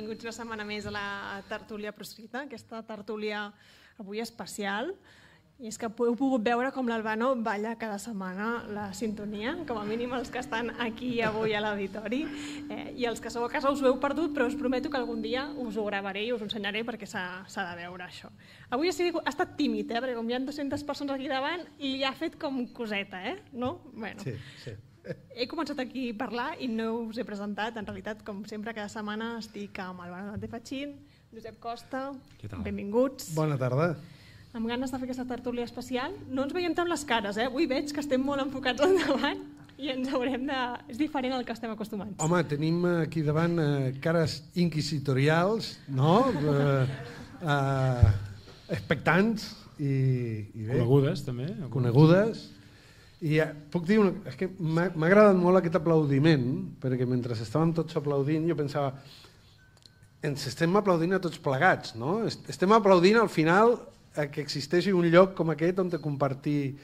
benvinguts una setmana més a la tertúlia proscrita, aquesta tertúlia avui especial. I és que heu pogut veure com l'Albano balla cada setmana la sintonia, com a mínim els que estan aquí avui a l'auditori. Eh, I els que sou a casa us ho heu perdut, però us prometo que algun dia us ho gravaré i us ho ensenyaré perquè s'ha de veure això. Avui ha, sigut, ha estat tímid, eh, perquè com hi ha 200 persones aquí davant, li ha fet com coseta, eh? No? Bueno. Sí, sí. He començat aquí a parlar i no us he presentat. En realitat, com sempre, cada setmana estic amb el Bernat de Fatxin, Josep Costa, benvinguts. Bona tarda. Amb ganes de fer aquesta tertúlia especial. No ens veiem tant les cares, eh? Avui veig que estem molt enfocats endavant i ens haurem de... És diferent al que estem acostumats. Home, tenim aquí davant eh, cares inquisitorials, no? Eh, eh, expectants i, i bé. Conegudes, també. Conegudes. I ja, puc dir una... És que m'ha agradat molt aquest aplaudiment, perquè mentre estàvem tots aplaudint jo pensava ens estem aplaudint a tots plegats, no? Estem aplaudint al final a que existeixi un lloc com aquest on te compartir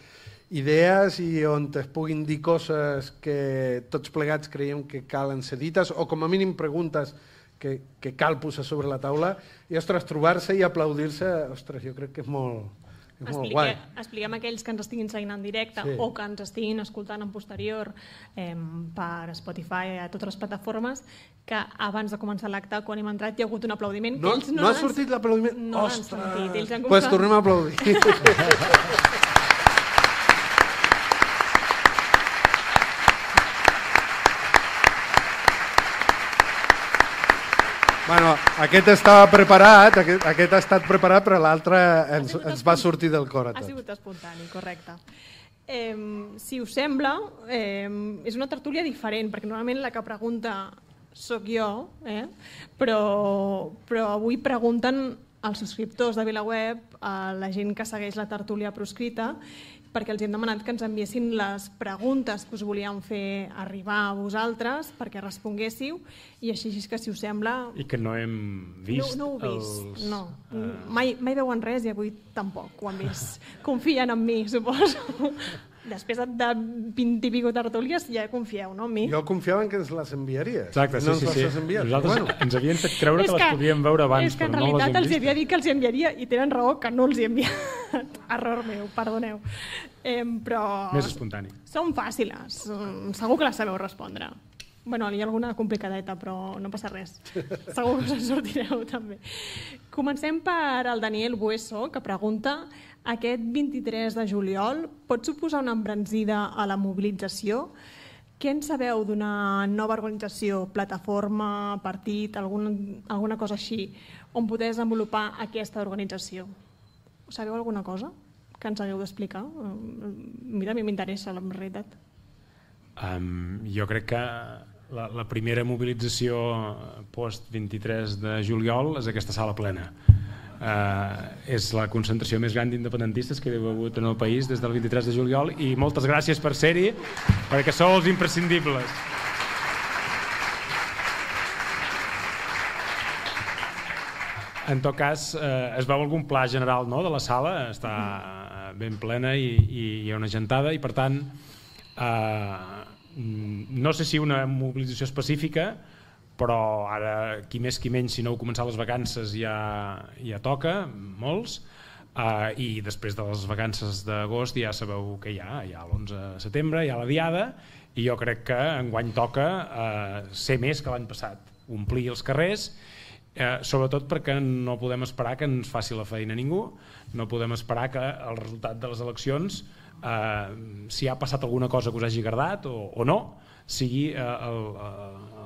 idees i on es puguin dir coses que tots plegats creiem que calen ser dites o com a mínim preguntes que, que cal posar sobre la taula i, ostres, trobar-se i aplaudir-se, ostres, jo crec que és molt, és molt Explique, guai. expliquem a aquells que ens estiguin seguint en directe Sí. o que ens estiguin escoltant en posterior eh, per Spotify, a totes les plataformes, que abans de començar l'acte, quan hem entrat, hi ha hagut un aplaudiment. No, que ells no ha l'han- sortit l'aplaudiment? No l'han sentit. Ells han Doncs pues tornem a aplaudir. Bueno, aquest estava preparat, aquest, aquest ha estat preparat, però l'altre ens, ens va sortir del cor a Ha tots. sigut espontani, correcte. Eh, si us sembla, eh, és una tertúlia diferent, perquè normalment la que pregunta sóc jo, eh? però, però avui pregunten als subscriptors de VilaWeb, a la gent que segueix la tertúlia proscrita, perquè els hem demanat que ens enviessin les preguntes que us volíem fer arribar a vosaltres perquè responguéssiu i així és que si us sembla I que no hem vist no, no ho vist, els... no. Mai, mai veuen res i avui tampoc ho han vist. Confien en mi, suposo. Després de 20 i pico tertúlies ja confieu, no, en mi? Jo confiava en que ens les enviaries. Exacte, sí, no sí, les sí. enviat. Nosaltres Bueno, ens havien fet creure És que, les podíem veure abans, és que en però no les realitat hem els vist. havia dit que els enviaria i tenen raó que no els hi he enviat. Error meu, perdoneu. Eh, però Més espontani. són fàciles, segur que les sabeu respondre. Bueno, hi ha alguna complicadeta, però no passa res. Segur que us en sortireu també. Comencem per el Daniel Bueso, que pregunta aquest 23 de juliol pot suposar una embranzida a la mobilització? Què en sabeu d'una nova organització, plataforma, partit, algun, alguna cosa així, on poder desenvolupar aquesta organització? Sabeu alguna cosa que ens hagueu d'explicar? Eh, A mi m'interessa, en realitat. Um, jo crec que la, la primera mobilització post 23 de juliol és aquesta sala plena. Uh, és la concentració més gran d'independentistes que ha hagut en el país des del 23 de juliol i moltes gràcies per ser-hi perquè sou els imprescindibles. En tot cas, eh, es veu algun pla general no, de la sala, està eh, ben plena i, i hi ha una gentada i per tant eh, no sé si una mobilització específica però ara qui més qui menys si no heu començat les vacances ja, ja toca, molts. Uh, i després de les vacances d'agost ja sabeu que hi ha, hi ha l'11 de setembre, hi ha la diada i jo crec que enguany toca uh, ser més que l'any passat, omplir els carrers Eh, sobretot perquè no podem esperar que ens faci la feina ningú, no podem esperar que el resultat de les eleccions, eh, si ha passat alguna cosa que us hagi agradat o, o no, sigui eh, el,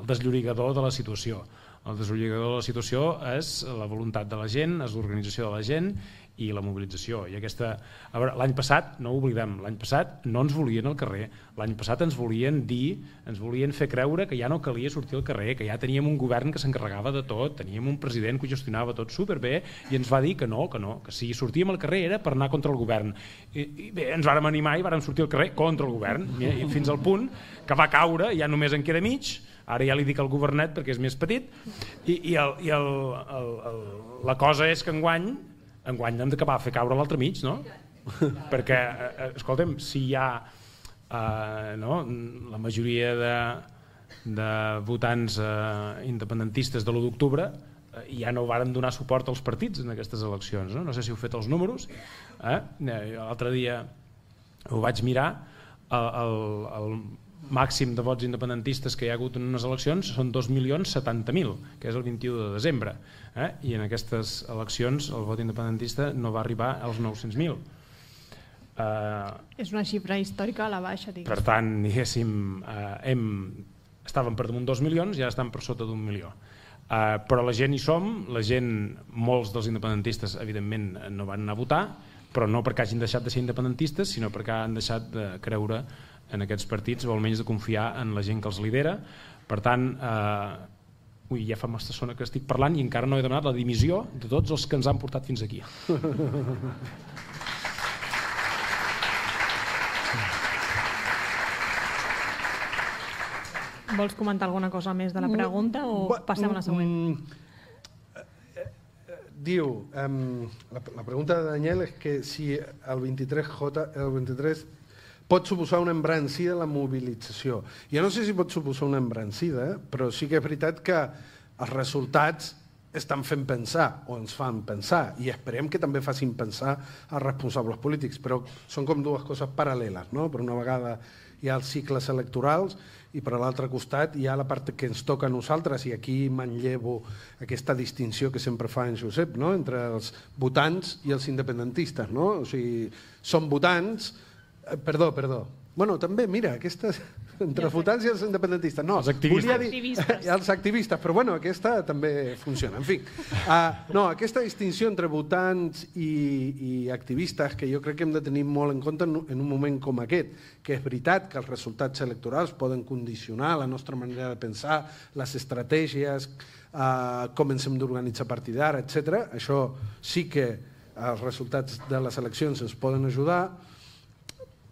el desllorigador de la situació. El desllorigador de la situació és la voluntat de la gent, és l'organització de la gent i la mobilització. I aquesta, a veure, l'any passat, no ho oblidem, l'any passat no ens volien al carrer, l'any passat ens volien dir, ens volien fer creure que ja no calia sortir al carrer, que ja teníem un govern que s'encarregava de tot, teníem un president que ho gestionava tot superbé i ens va dir que no, que no, que si sortíem al carrer era per anar contra el govern. I, i bé, ens vàrem animar i vàrem sortir al carrer contra el govern, i, i fins al punt que va caure, ja només en queda mig, ara ja li dic al governet perquè és més petit, i, i, el, i el, el, el, la cosa és que enguany enguany hem d'acabar a fer caure l'altre mig, no? Perquè, eh, escolta'm, si hi ha eh, no, la majoria de, de votants eh, independentistes de l'1 d'octubre eh, ja no varen donar suport als partits en aquestes eleccions. No, no sé si heu fet els números. Eh? eh l'altre dia ho vaig mirar, el, el, el màxim de vots independentistes que hi ha hagut en unes eleccions són 2.070.000, que és el 21 de desembre. Eh? I en aquestes eleccions el vot independentista no va arribar als 900.000. Uh, és una xifra històrica a la baixa. Digues. Per tant, diguéssim, uh, hem, estàvem per damunt dos milions i ara estan per sota d'un milió. Uh, però la gent hi som, la gent, molts dels independentistes evidentment no van anar a votar, però no perquè hagin deixat de ser independentistes, sinó perquè han deixat de creure en aquests partits o almenys de confiar en la gent que els lidera. Per tant, eh, ui, ja fa massa estona que estic parlant i encara no he demanat la dimissió de tots els que ens han portat fins aquí. Vols comentar alguna cosa més de la pregunta o passem a la següent? Mm, diu, um, la, la pregunta de Daniel és que si el 23J, el 23 pot suposar una embrancida la mobilització. Jo no sé si pot suposar una embrancida, però sí que és veritat que els resultats estan fent pensar o ens fan pensar i esperem que també facin pensar els responsables polítics, però són com dues coses paral·leles. No? Per una vegada hi ha els cicles electorals i per l'altre costat hi ha la part que ens toca a nosaltres i aquí manllevo aquesta distinció que sempre fa en Josep no? entre els votants i els independentistes. No? O sigui, són votants, eh, perdó, perdó, Bueno, també, mira, aquestes, entre els votants i els independentistes. No, els activistes. Dir, activistes. els activistes, però bueno, aquesta també funciona. En fi, uh, no, aquesta distinció entre votants i, i activistes que jo crec que hem de tenir molt en compte en, en un moment com aquest, que és veritat que els resultats electorals poden condicionar la nostra manera de pensar, les estratègies, uh, com ens hem d'organitzar a partir d'ara, etc. Això sí que els resultats de les eleccions ens poden ajudar,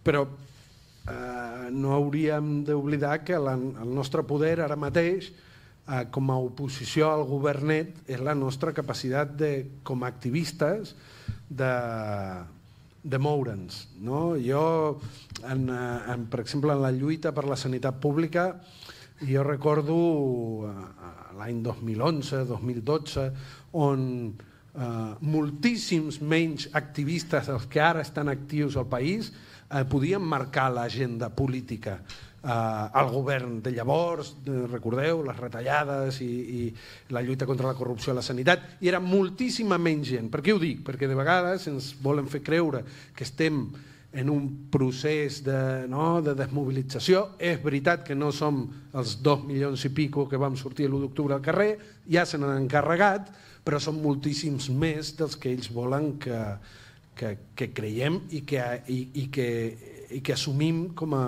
però eh, no hauríem d'oblidar que la, el nostre poder ara mateix eh, com a oposició al governet és la nostra capacitat de, com a activistes de, de moure'ns. No? Jo, en, eh, en, per exemple, en la lluita per la sanitat pública, jo recordo eh, l'any 2011-2012, on eh, moltíssims menys activistes dels que ara estan actius al país eh, podien marcar l'agenda política eh, al govern de llavors, de, recordeu, les retallades i, i la lluita contra la corrupció a la sanitat, i era moltíssima menys gent. Per què ho dic? Perquè de vegades ens volen fer creure que estem en un procés de, no, de desmobilització. És veritat que no som els dos milions i pico que vam sortir l'1 d'octubre al carrer, ja se n'han encarregat, però són moltíssims més dels que ells volen que, que, que creiem i que, i, i, que, i que assumim com a,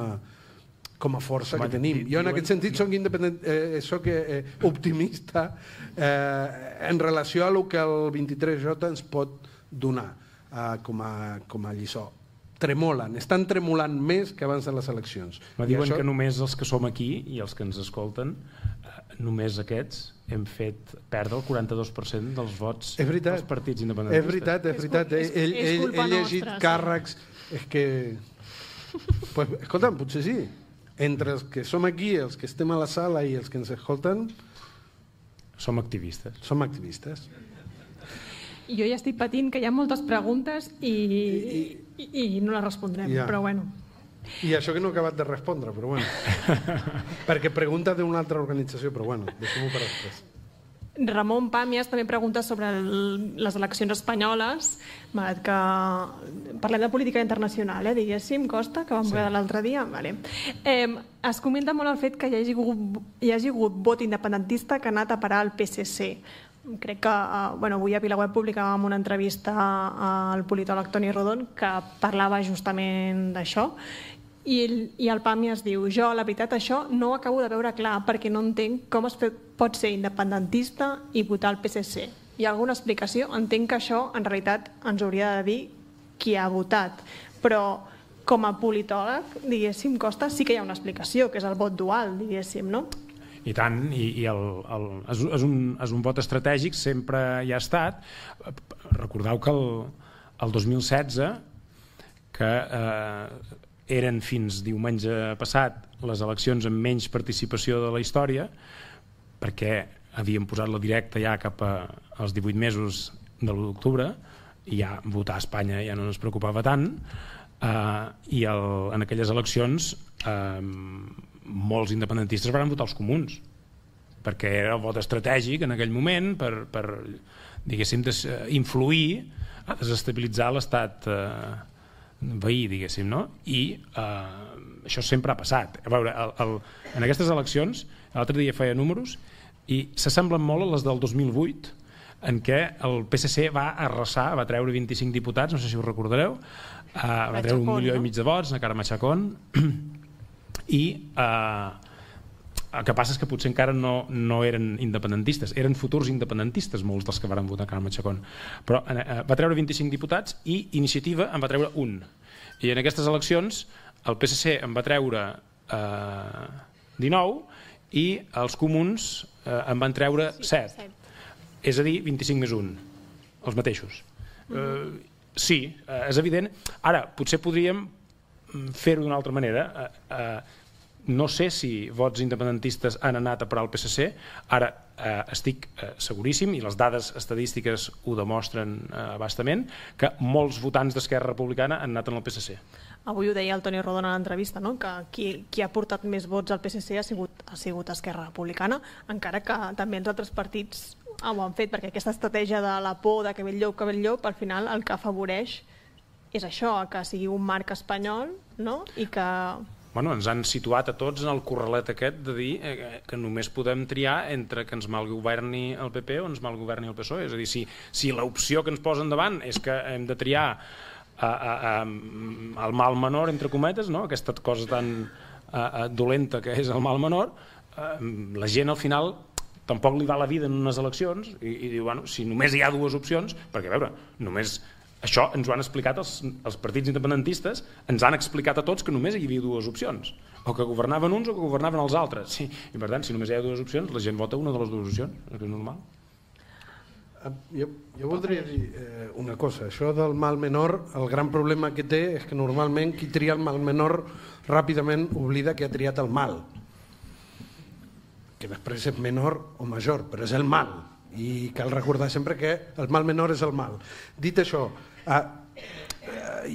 com a força com a, que tenim. Jo en aquest sentit soc, independent, eh, soc eh, optimista eh, en relació a el que el 23J ens pot donar eh, com, a, com a lliçó tremolen, estan tremolant més que abans de les eleccions. Me diuen això... que només els que som aquí i els que ens escolten, eh, només aquests hem fet perdre el 42% dels vots és veritat, dels partits independentistes. És veritat, és veritat. És, ell, ell, ell, ell llegit nostra, càrrecs... És que... Pues, escolta'm, potser sí. Entre els que som aquí, els que estem a la sala i els que ens escolten... Som activistes. Som activistes. Jo ja estic patint que hi ha moltes preguntes i, I, i, i no les respondrem, ja. però bueno. I això que no he acabat de respondre, però bueno. Perquè pregunta d'una altra organització, però bueno, deixem-ho per després. Ramon Pàmies també pregunta sobre el, les eleccions espanyoles, malgrat que parlem de política internacional, eh, diguéssim, Costa, que vam sí. veure l'altre dia. Vale. Eh, es comenta molt el fet que hi hagi, hagut, hi hagi hagut vot independentista que ha anat a parar al PSC. Crec que uh, bueno, avui a Vilaweb publicàvem una entrevista al politòleg Toni Rodon que parlava justament d'això i, i el PAMI es diu jo, la veritat, això no ho acabo de veure clar perquè no entenc com es pot ser independentista i votar el PSC. Hi ha alguna explicació? Entenc que això en realitat ens hauria de dir qui ha votat, però com a politòleg, diguéssim, Costa, sí que hi ha una explicació, que és el vot dual, diguéssim, no? I tant, i, i el, el, és, és, un, és un vot estratègic, sempre hi ha estat. Recordeu que el, el 2016 que eh, eren fins diumenge passat les eleccions amb menys participació de la història, perquè havíem posat la directa ja cap a, als 18 mesos de l'1 d'octubre, i ja votar a Espanya ja no ens preocupava tant, eh, i el, en aquelles eleccions eh, molts independentistes van votar els comuns, perquè era el vot estratègic en aquell moment per, per diguéssim, des, influir a desestabilitzar l'estat eh, veí, diguéssim, no? I eh, això sempre ha passat. A veure, el, el, en aquestes eleccions, l'altre dia feia números, i s'assemblen molt a les del 2008, en què el PSC va arrasar, va treure 25 diputats, no sé si us recordareu, eh, va treure un milió no? i mig de vots, a cara Machacón, i eh, el que passa és que potser encara no, no eren independentistes, eren futurs independentistes molts dels que van votar Carme Chacón. Però eh, eh va treure 25 diputats i Iniciativa en va treure un. I en aquestes eleccions el PSC en va treure eh, 19 i els comuns eh, en van treure 7. És a dir, 25 més 1, els mateixos. Uh -huh. eh, sí, eh, és evident. Ara, potser podríem mm, fer-ho d'una altra manera. Eh, eh, no sé si vots independentistes han anat a parar al PSC, ara eh, estic eh, seguríssim, i les dades estadístiques ho demostren eh, bastament, que molts votants d'Esquerra Republicana han anat el PSC. Avui ho deia el Toni Rodon a l'entrevista, no? que qui, qui ha portat més vots al PSC ha sigut, ha sigut Esquerra Republicana, encara que també els altres partits ho han fet, perquè aquesta estratègia de la por de el llop, el llop, al final el que afavoreix és això, que sigui un marc espanyol no? i que bueno, ens han situat a tots en el corralet aquest de dir eh, que només podem triar entre que ens malgoverni el PP o ens malgoverni el PSOE. És a dir, si, si l'opció que ens posen davant és que hem de triar a, a, a, el mal menor, entre cometes, no? aquesta cosa tan a, a, dolenta que és el mal menor, a, la gent al final tampoc li va la vida en unes eleccions i, i diu, bueno, si només hi ha dues opcions, perquè a veure, només això ens ho han explicat els, els partits independentistes, ens han explicat a tots que només hi havia dues opcions, o que governaven uns o que governaven els altres. Sí, I per tant, si només hi ha dues opcions, la gent vota una de les dues opcions, és normal. Ah, jo, jo voldria dir eh, una cosa, això del mal menor, el gran problema que té és que normalment qui tria el mal menor ràpidament oblida que ha triat el mal, que després és menor o major, però és el mal, i cal recordar sempre que el mal menor és el mal. Dit això, eh,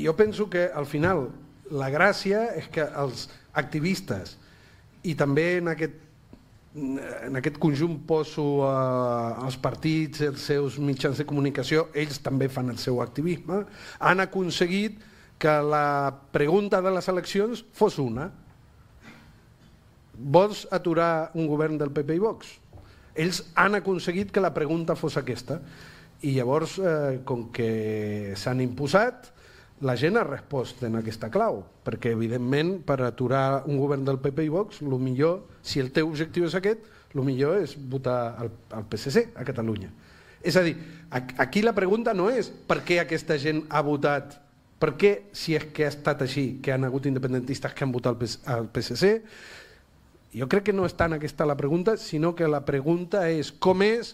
jo penso que al final la gràcia és que els activistes i també en aquest, en aquest conjunt poso eh, els partits, els seus mitjans de comunicació, ells també fan el seu activisme, han aconseguit que la pregunta de les eleccions fos una. Vols aturar un govern del PP i Vox? Ells han aconseguit que la pregunta fos aquesta. I llavors, eh, com que s'han imposat, la gent ha respost en aquesta clau, perquè evidentment per aturar un govern del PP i Vox, el millor, si el teu objectiu és aquest, el millor és votar al, al PSC a Catalunya. És a dir, aquí la pregunta no és per què aquesta gent ha votat, per què, si és que ha estat així, que han hagut independentistes que han votat al PSC, jo crec que no és tant aquesta la pregunta, sinó que la pregunta és com és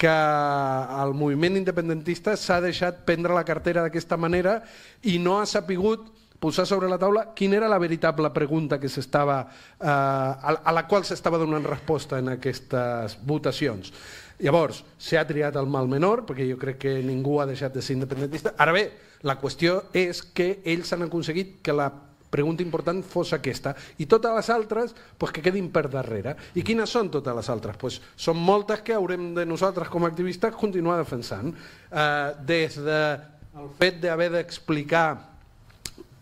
que el moviment independentista s'ha deixat prendre la cartera d'aquesta manera i no ha sapigut posar sobre la taula quina era la veritable pregunta que s'estava eh, a la qual s'estava donant resposta en aquestes votacions. Llavors, s'ha triat el mal menor, perquè jo crec que ningú ha deixat de ser independentista. Ara bé, la qüestió és que ells han aconseguit que la pregunta important fos aquesta. I totes les altres pues, que quedin per darrere. I quines són totes les altres? Pues, són moltes que haurem de nosaltres com a activistes continuar defensant. Eh, des de el fet d'haver d'explicar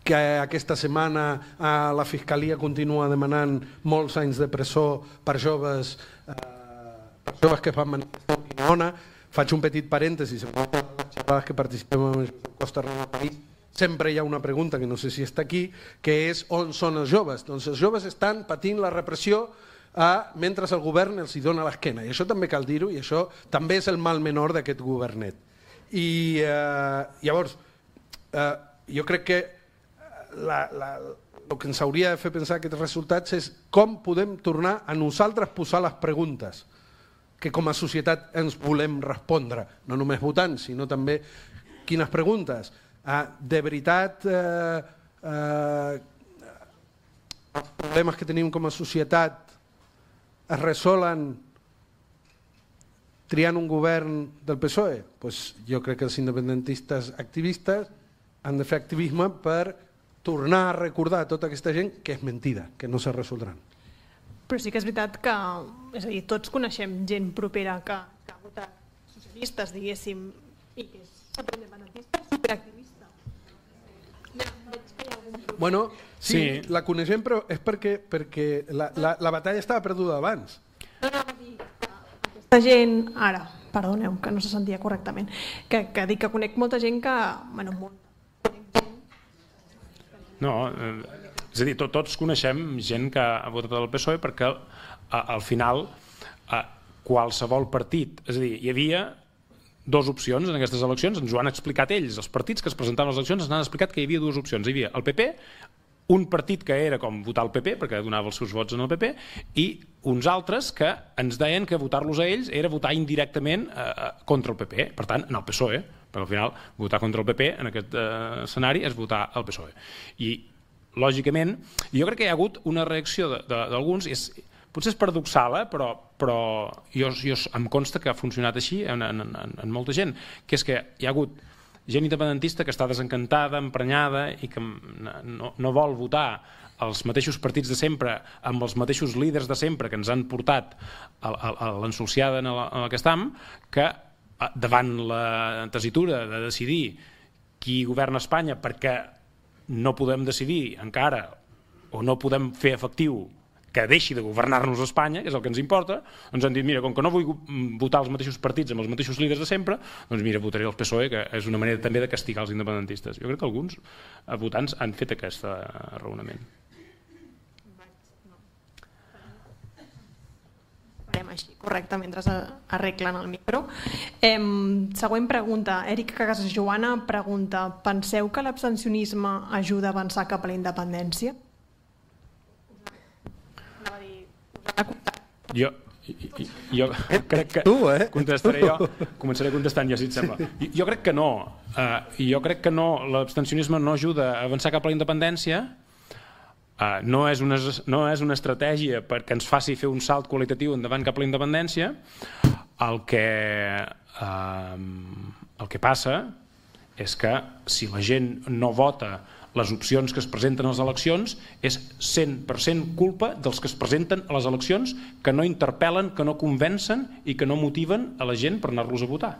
que aquesta setmana eh, la Fiscalia continua demanant molts anys de presó per joves, eh, per joves que fan manifestar a Faig un petit parèntesi, les xerrades que participem en Costa Rica París, sempre hi ha una pregunta que no sé si està aquí, que és on són els joves? Doncs els joves estan patint la repressió a, mentre el govern els hi dona l'esquena. I això també cal dir-ho, i això també és el mal menor d'aquest governet. I eh, llavors, eh, jo crec que la, la, el que ens hauria de fer pensar aquests resultats és com podem tornar a nosaltres posar les preguntes que com a societat ens volem respondre, no només votant, sinó també quines preguntes, Uh, de veritat, uh, uh, els problemes que tenim com a societat es resolen triant un govern del PSOE? Pues jo crec que els independentistes activistes han de fer activisme per tornar a recordar a tota aquesta gent que és mentida, que no se resoldran. Però sí que és veritat que, és a dir, tots coneixem gent propera que, que ha votat socialistes, diguéssim, i que és superindependentista, superactivista. Bueno, sí, Sí. la coneixem, però és perquè, perquè la, la, la batalla estava perduda abans. No, aquesta gent, ara, perdoneu, que no se sentia correctament, que, que dic que conec molta gent que, bueno, molt, No, eh, és a dir, to, tots coneixem gent que ha votat el PSOE perquè a, al final a, qualsevol partit, és a dir, hi havia dues opcions en aquestes eleccions, ens ho han explicat ells, els partits que es presentaven a les eleccions ens han explicat que hi havia dues opcions, hi havia el PP, un partit que era com votar el PP, perquè donava els seus vots en el PP, i uns altres que ens deien que votar-los a ells era votar indirectament eh, contra el PP, per tant, en el PSOE, perquè al final votar contra el PP en aquest eh, escenari és votar el PSOE. I, lògicament, jo crec que hi ha hagut una reacció d'alguns, potser és paradoxal, eh? però, però jo, jo, em consta que ha funcionat així en, en, en, en molta gent, que és que hi ha hagut gent independentista que està desencantada, emprenyada i que no, no vol votar els mateixos partits de sempre, amb els mateixos líders de sempre que ens han portat a, a, a l'ensolciada en la, en que estam, que davant la tesitura de decidir qui governa Espanya perquè no podem decidir encara o no podem fer efectiu que deixi de governar-nos Espanya, que és el que ens importa, ens han dit, mira, com que no vull mm, votar els mateixos partits amb els mateixos líders de sempre, doncs mira, votaré el PSOE, que és una manera també de castigar els independentistes. Jo crec que alguns eh, votants han fet aquest eh, raonament. farem així, correcte, mentre arreglen el micro. Em, següent pregunta. Eric Cagasas Joana pregunta Penseu que l'abstencionisme ajuda a avançar cap a la independència? Anava a dir, us han acomptat. Jo, i- i- jo crec que... Tu, eh? Contestaré jo, començaré contestant ja, si et sembla. Jo, jo crec que no. Uh, jo crec que no. L'abstencionisme no ajuda a avançar cap a la independència, Uh, no, és una, no és una estratègia perquè ens faci fer un salt qualitatiu endavant cap a la independència. El que, uh, el que passa és que si la gent no vota les opcions que es presenten a les eleccions és 100% culpa dels que es presenten a les eleccions que no interpel·len, que no convencen i que no motiven a la gent per anar-los a votar.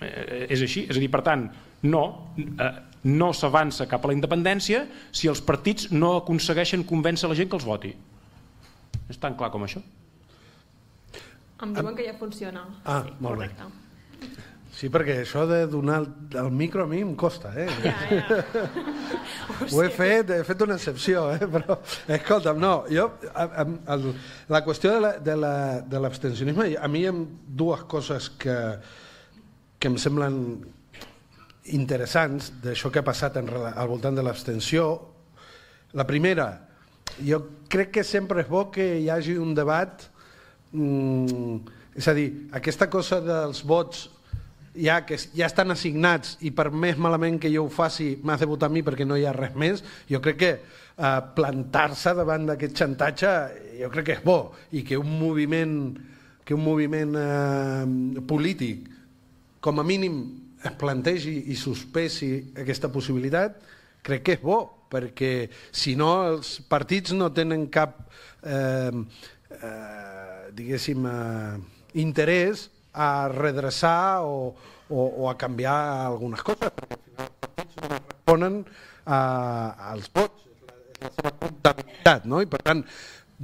Eh, és així, és a dir, per tant, no, eh, no s'avança cap a la independència si els partits no aconsegueixen convèncer la gent que els voti. És tan clar com això. Em diuen que ja funciona. Ah, sí, molt bé. Sí, perquè això de donar el, el micro a mi em costa, eh? Ja, ja. Ho he fet, he fet una excepció, eh? però escolta'm, no, jo, a, a, el, la qüestió de la- de la- de l'abstencionisme, la, a mi hi ha dues coses que, que em semblen interessants d'això que ha passat en, al voltant de l'abstenció. La primera, jo crec que sempre és bo que hi hagi un debat, mm, és a dir, aquesta cosa dels vots ja que ja estan assignats i per més malament que jo ho faci m'has de votar a mi perquè no hi ha res més, jo crec que eh, plantar-se davant d'aquest xantatge jo crec que és bo i que un moviment que un moviment eh, polític com a mínim es plantegi i sospesi aquesta possibilitat crec que és bo perquè si no els partits no tenen cap eh, eh, diguéssim eh, interès a redreçar o, o, o a canviar algunes coses perquè al final els partits no responen a, als vots és la seva comptabilitat no? i per tant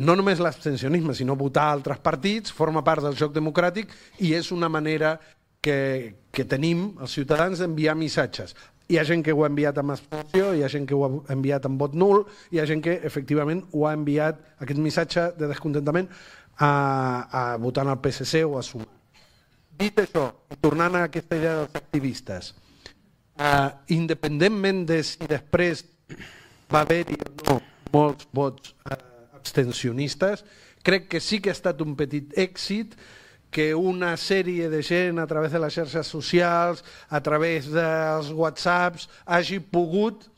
no només l'abstencionisme sinó votar altres partits forma part del joc democràtic i és una manera que, que tenim els ciutadans d'enviar missatges hi ha gent que ho ha enviat amb abstenció, hi ha gent que ho ha enviat amb vot nul, hi ha gent que efectivament ho ha enviat aquest missatge de descontentament a, a votant al PSC o a Sumar. Dit això, i tornant a aquesta idea dels activistes, uh, independentment de si després va haver-hi o no molts vots uh, abstencionistes, crec que sí que ha estat un petit èxit que una sèrie de gent a través de les xarxes socials, a través dels whatsapps, hagi pogut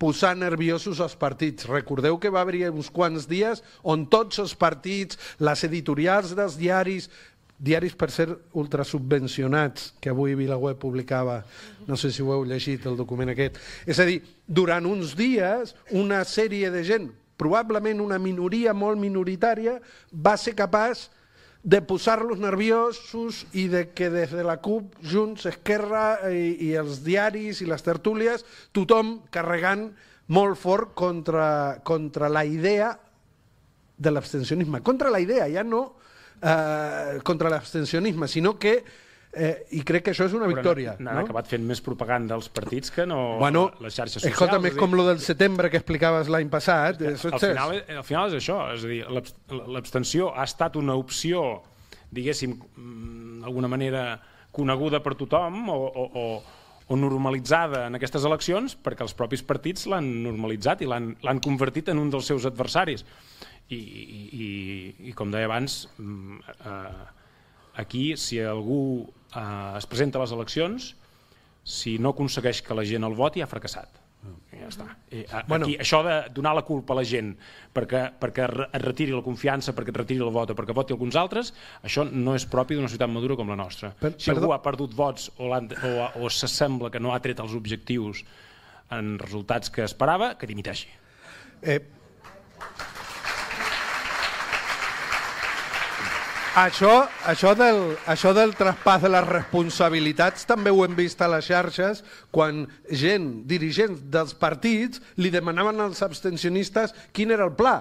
posar nerviosos els partits. Recordeu que va haver uns quants dies on tots els partits, les editorials dels diaris, diaris per ser ultrasubvencionats, que avui Vilaweb publicava, no sé si ho heu llegit, el document aquest. És a dir, durant uns dies, una sèrie de gent, probablement una minoria molt minoritària, va ser capaç de posar-los nerviosos i de que des de la CUP, Junts, Esquerra i, i els diaris i les tertúlies, tothom carregant molt fort contra, contra la idea de l'abstencionisme. Contra la idea, ja no eh, contra l'abstencionisme, sinó que Eh, I crec que això és una victòria. Però n'han no? acabat fent més propaganda als partits que no bueno, les xarxes socials. Escolta, més com lo del setembre que explicaves l'any passat. Al final, al final és això, és a dir, l'abstenció ha estat una opció, diguéssim, mm, d'alguna manera coneguda per tothom o, o, o, o normalitzada en aquestes eleccions perquè els propis partits l'han normalitzat i l'han convertit en un dels seus adversaris. I, i, i, i com deia abans, mm, eh, aquí si algú eh, es presenta a les eleccions, si no aconsegueix que la gent el voti, ha fracassat. I ja està. I, a, bueno. aquí, això de donar la culpa a la gent perquè, perquè es retiri la confiança, perquè et retiri el vot o perquè voti alguns altres, això no és propi d'una ciutat madura com la nostra. Per, si algú ha perdut vots o, o, o s'assembla que no ha tret els objectius en resultats que esperava, que dimiteixi. Eh, Això, això, del, això del traspàs de les responsabilitats també ho hem vist a les xarxes quan gent, dirigents dels partits, li demanaven als abstencionistes quin era el pla.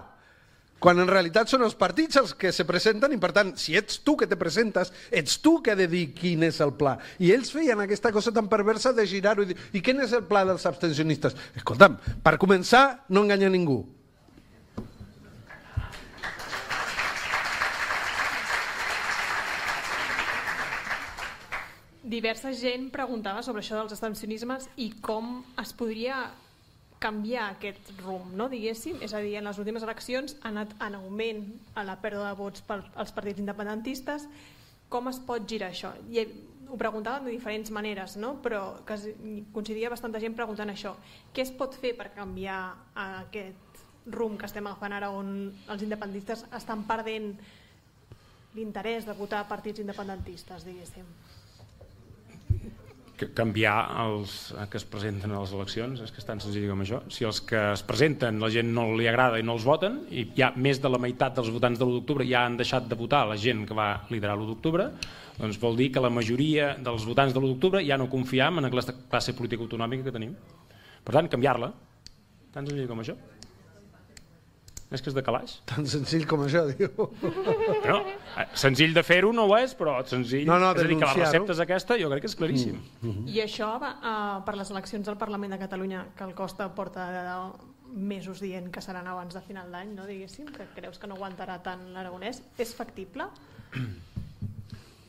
Quan en realitat són els partits els que se presenten i per tant, si ets tu que te presentes, ets tu que ha de dir quin és el pla. I ells feien aquesta cosa tan perversa de girar-ho i dir i quin és el pla dels abstencionistes? Escolta'm, per començar, no enganya ningú. Diversa gent preguntava sobre això dels abstencionismes i com es podria canviar aquest rumb, no, diguéssim? És a dir, en les últimes eleccions ha anat en augment a la pèrdua de vots pels partits independentistes. Com es pot girar això? I ho preguntaven de diferents maneres, no? però coincidia bastanta gent preguntant això. Què es pot fer per canviar aquest rumb que estem agafant ara on els independentistes estan perdent l'interès de votar partits independentistes, diguéssim? Canviar els que es presenten a les eleccions, és que és tan senzill com això. Si els que es presenten la gent no li agrada i no els voten, i ja més de la meitat dels votants de l'1 d'octubre ja han deixat de votar la gent que va liderar l'1 d'octubre, doncs vol dir que la majoria dels votants de l'1 d'octubre ja no confiam en aquesta classe política autonòmica que tenim. Per tant, canviar-la. Tan senzill com això. És que és de calaix. Tan senzill com això, diu. No, eh, senzill de fer-ho no ho és, però senzill... No, no, és a dir, que la recepta és aquesta, jo crec que és claríssim. Mm -hmm. I això va uh, per les eleccions al Parlament de Catalunya, que el Costa porta de mesos dient que seran abans de final d'any, no diguéssim, que creus que no aguantarà tant l'Aragonès. És factible?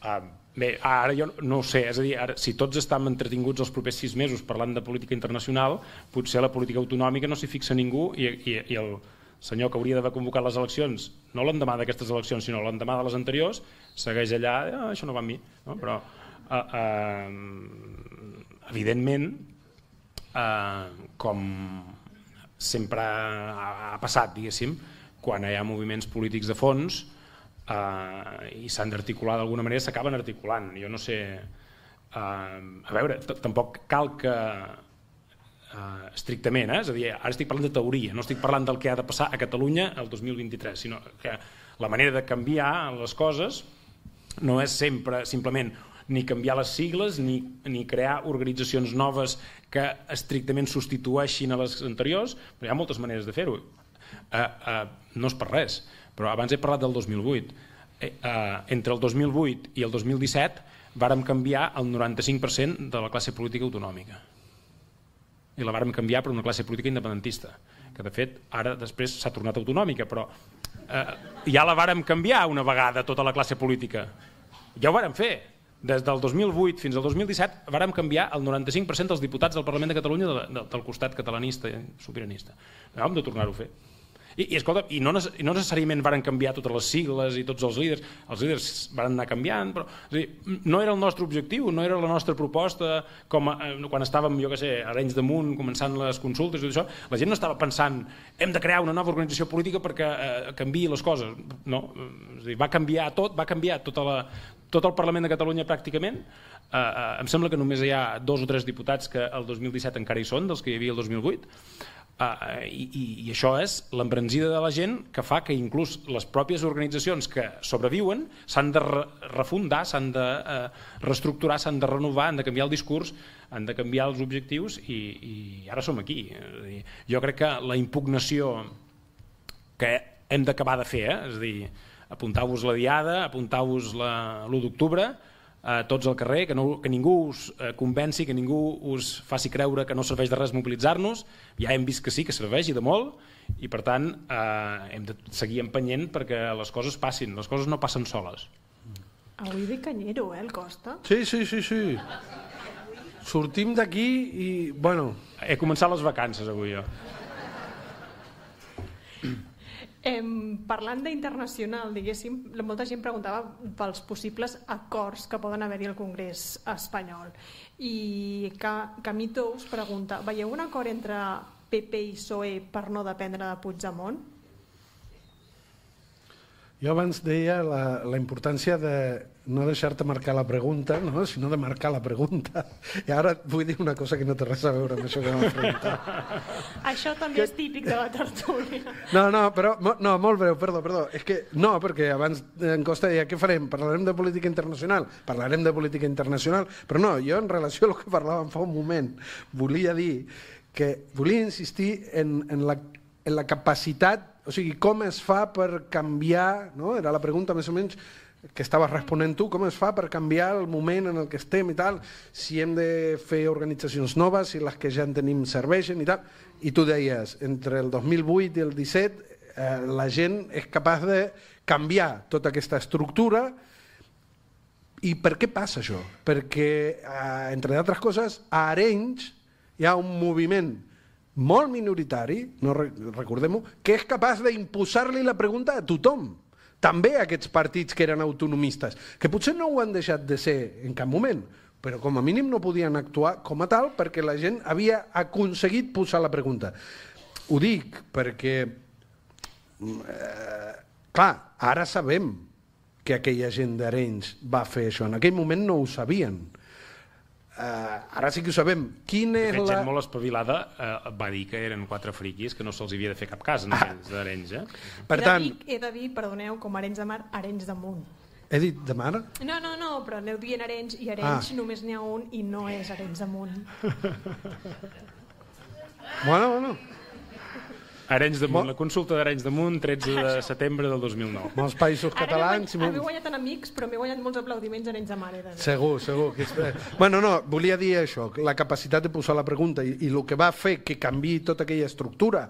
Uh, bé, ara jo no ho sé, és a dir, ara, si tots estem entretinguts els propers sis mesos parlant de política internacional, potser la política autonòmica no s'hi fixa ningú i, i, i el, senyor que hauria d'haver convocat les eleccions, no l'endemà d'aquestes eleccions, sinó l'endemà de les anteriors, segueix allà, ah, això no va amb mi. No? Però, eh, eh, evidentment, eh, com sempre ha, ha passat, diguéssim, quan hi ha moviments polítics de fons eh, i s'han d'articular d'alguna manera, s'acaben articulant. Jo no sé... Eh, a veure, tampoc cal que eh, estrictament, eh? és a dir, ara estic parlant de teoria, no estic parlant del que ha de passar a Catalunya el 2023, sinó que la manera de canviar les coses no és sempre simplement ni canviar les sigles ni, ni crear organitzacions noves que estrictament substitueixin a les anteriors, però hi ha moltes maneres de fer-ho. Eh, eh, no és per res, però abans he parlat del 2008. Eh, eh, entre el 2008 i el 2017 vàrem canviar el 95% de la classe política autonòmica i la vàrem canviar per una classe política independentista, que de fet ara després s'ha tornat autonòmica, però eh, ja la vàrem canviar una vegada tota la classe política. Ja ho vàrem fer. Des del 2008 fins al 2017 vàrem canviar el 95% dels diputats del Parlament de Catalunya de, de, del costat catalanista i sobiranista. Vam de tornar-ho a fer. I, i, escolta, i no, i no necessàriament varen canviar totes les sigles i tots els líders, els líders van anar canviant, però és dir, no era el nostre objectiu, no era la nostra proposta, com a, eh, quan estàvem, jo què sé, a Arenys Munt, començant les consultes i tot això, la gent no estava pensant hem de crear una nova organització política perquè eh, canvi les coses. No, és dir, va canviar tot, va canviar tota la, tot el Parlament de Catalunya pràcticament, eh, eh, em sembla que només hi ha dos o tres diputats que el 2017 encara hi són, dels que hi havia el 2008, Uh, i, i això és l'embranzida de la gent que fa que inclús les pròpies organitzacions que sobreviuen s'han de re refundar, s'han de uh, reestructurar, s'han de renovar, han de canviar el discurs, han de canviar els objectius i, i ara som aquí. Dir, jo crec que la impugnació que hem d'acabar de fer, eh? és a dir, apuntau-vos la diada, apuntau-vos l'1 d'octubre, eh, tots al carrer, que, no, que ningú us eh, convenci, que ningú us faci creure que no serveix de res mobilitzar-nos. Ja hem vist que sí, que serveix i de molt, i per tant eh, hem de seguir empenyent perquè les coses passin, les coses no passen soles. Avui ve canyero, eh, el Costa? Sí, sí, sí, sí. Sortim d'aquí i, bueno... He començat les vacances avui, jo. Eh, parlant d'internacional, diguéssim, molta gent preguntava pels possibles acords que poden haver-hi al Congrés espanyol. I Camito us pregunta, veieu un acord entre PP i PSOE per no dependre de Puigdemont? Jo abans deia la, la importància de no deixar-te marcar la pregunta, no? sinó de marcar la pregunta. I ara vull dir una cosa que no té res a veure amb això que m'ha preguntat. això també que... és típic de la tertúlia. No, no, però no, molt breu, perdó, perdó. És que no, perquè abans en Costa deia què farem? Parlarem de política internacional? Parlarem de política internacional, però no, jo en relació al que parlàvem fa un moment volia dir que volia insistir en, en, la, en la capacitat, o sigui, com es fa per canviar, no? era la pregunta més o menys, que estaves responent tu, com es fa per canviar el moment en el que estem i tal, si hem de fer organitzacions noves, si les que ja en tenim serveixen i tal. I tu deies, entre el 2008 i el 17 eh, la gent és capaç de canviar tota aquesta estructura i per què passa això? Perquè, eh, entre d'altres coses, a Arenys hi ha un moviment molt minoritari, no recordem-ho, que és capaç d'imposar-li la pregunta a tothom també aquests partits que eren autonomistes, que potser no ho han deixat de ser en cap moment, però com a mínim no podien actuar com a tal perquè la gent havia aconseguit posar la pregunta. Ho dic perquè, eh, clar, ara sabem que aquella gent d'Arenys va fer això. En aquell moment no ho sabien. Uh, ara sí que ho sabem. Quin és fet, la... gent molt espavilada uh, va dir que eren quatre friquis que no se'ls havia de fer cap cas en ah. d'Arenys. Eh? Per he tant... Dir, he de dir, perdoneu, com Arenys de Mar, Arenys de Munt. He dit de mar? No, no, no, però aneu dient Arenys i Arenys ah. només n'hi ha un i no és Arenys de Munt. bueno, bueno. Arenys de Munt, la consulta d'Arenys de Munt, 13 de setembre del 2009. Molts països catalans... Ara m'he guanyat enemics, però m'he guanyat molts aplaudiments a Arenys de Mar. Segur, segur. Que és... bueno, no, volia dir això, la capacitat de posar la pregunta i, i el que va fer que canvi tota aquella estructura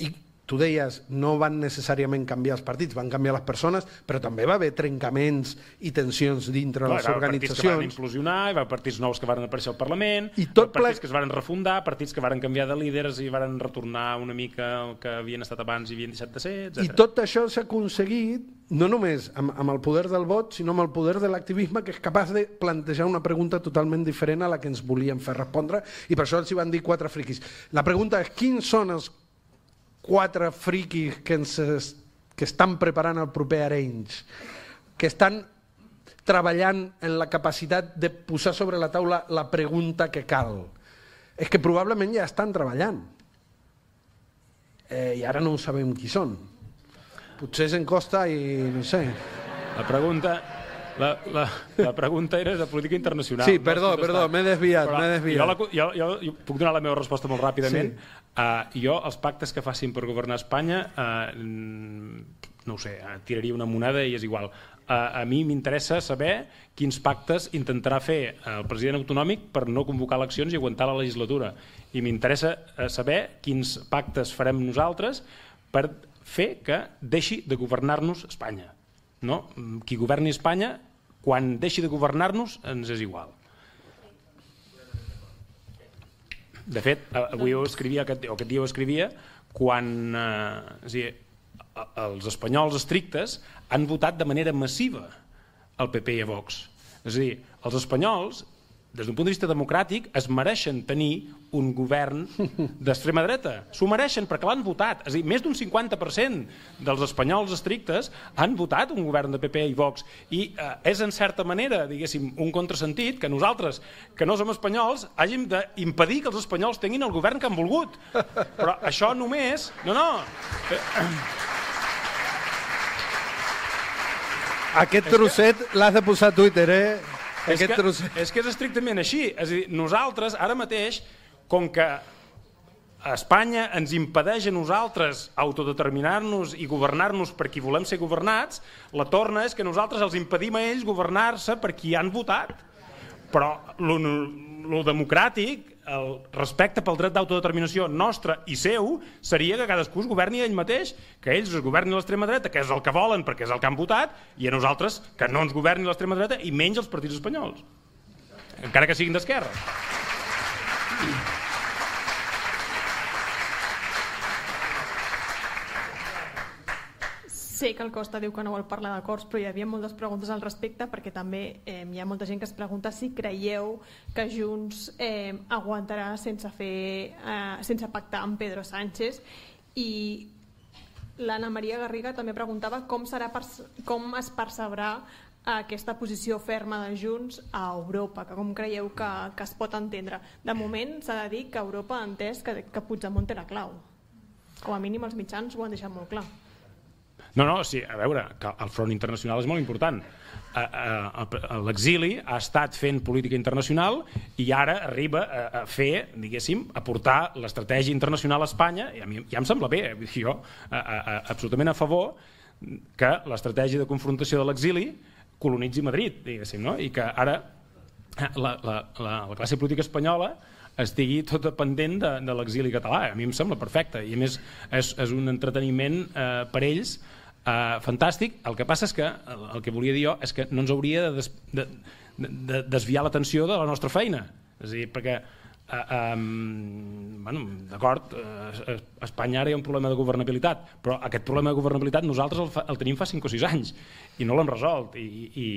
i tu deies, no van necessàriament canviar els partits, van canviar les persones, però també va haver trencaments i tensions dintre Clar, les organitzacions. Partits que van implosionar, hi va partits nous que van aparèixer al Parlament, I tot partits ple... que es van refundar, partits que van canviar de líders i van retornar una mica el que havien estat abans i havien deixat de ser, etc. I tot això s'ha aconseguit no només amb, amb el poder del vot, sinó amb el poder de l'activisme que és capaç de plantejar una pregunta totalment diferent a la que ens volien fer respondre i per això els hi van dir quatre friquis. La pregunta és quins són els quatre friquis que, ens, que estan preparant el proper Arenys, que estan treballant en la capacitat de posar sobre la taula la pregunta que cal. És que probablement ja estan treballant. Eh, I ara no sabem qui són. Potser se'n costa i no sé. La pregunta, la, la, la pregunta era de política internacional. Sí, perdó, no perdó, m'he desviat, m'he desviat. Jo, la, jo, jo, jo puc donar la meva resposta molt ràpidament. Sí. Uh, jo, els pactes que facin per governar Espanya, uh, no ho sé, uh, tiraria una moneda i és igual. Uh, a mi m'interessa saber quins pactes intentarà fer el president autonòmic per no convocar eleccions i aguantar la legislatura. I m'interessa saber quins pactes farem nosaltres per fer que deixi de governar-nos Espanya. No? Qui governi Espanya, quan deixi de governar-nos, ens és igual. De fet, avui ho escrivia, aquest, o aquest dia ho escrivia, quan eh, és dir, els espanyols estrictes han votat de manera massiva el PP i a Vox. És a dir, els espanyols des d'un punt de vista democràtic, es mereixen tenir un govern d'extrema dreta. S'ho mereixen perquè l'han votat. És a dir, més d'un 50% dels espanyols estrictes han votat un govern de PP i Vox. I eh, és, en certa manera, diguéssim, un contrasentit que nosaltres, que no som espanyols, hàgim d'impedir que els espanyols tinguin el govern que han volgut. Però això només... No, no... Aquest trosset l'has de posar a Twitter, eh? És que, és que és estrictament així. És a dir, nosaltres, ara mateix, com que a Espanya ens impedeix a nosaltres autodeterminar-nos i governar-nos per qui volem ser governats, la torna és que nosaltres els impedim a ells governar-se per qui han votat. Però el democràtic, el respecte pel dret d'autodeterminació nostre i seu, seria que cadascú es governi ell mateix, que ells es governin l'extrema dreta, que és el que volen perquè és el que han votat, i a nosaltres que no ens governi l'extrema dreta i menys els partits espanyols, encara que siguin d'esquerra. Sé que el Costa diu que no vol parlar d'acords, però hi havia moltes preguntes al respecte perquè també eh, hi ha molta gent que es pregunta si creieu que Junts eh, aguantarà sense, fer, eh, sense pactar amb Pedro Sánchez i l'Anna Maria Garriga també preguntava com, serà com es percebrà aquesta posició ferma de Junts a Europa, que com creieu que, que es pot entendre. De moment s'ha de dir que Europa ha entès que, que Puigdemont era clau. Com a mínim els mitjans ho han deixat molt clar. No, no, sí, a veure, que el front internacional és molt important. L'exili ha estat fent política internacional i ara arriba a, a fer, diguéssim, a portar l'estratègia internacional a Espanya, i a mi ja em sembla bé, eh, jo a, a, absolutament a favor que l'estratègia de confrontació de l'exili colonitzi Madrid, diguéssim, no? i que ara la, la, la, la classe política espanyola estigui tot pendent de, de l'exili català. A mi em sembla perfecte i a més és, és un entreteniment eh, per ells Uh, fantàstic, el que passa és que el, que volia dir jo és que no ens hauria de, des, de, de desviar l'atenció de la nostra feina. És a dir, perquè uh, um, bueno, d'acord uh, Espanya ara hi ha un problema de governabilitat però aquest problema de governabilitat nosaltres el, fa, el tenim fa 5 o 6 anys i no l'hem resolt. I, i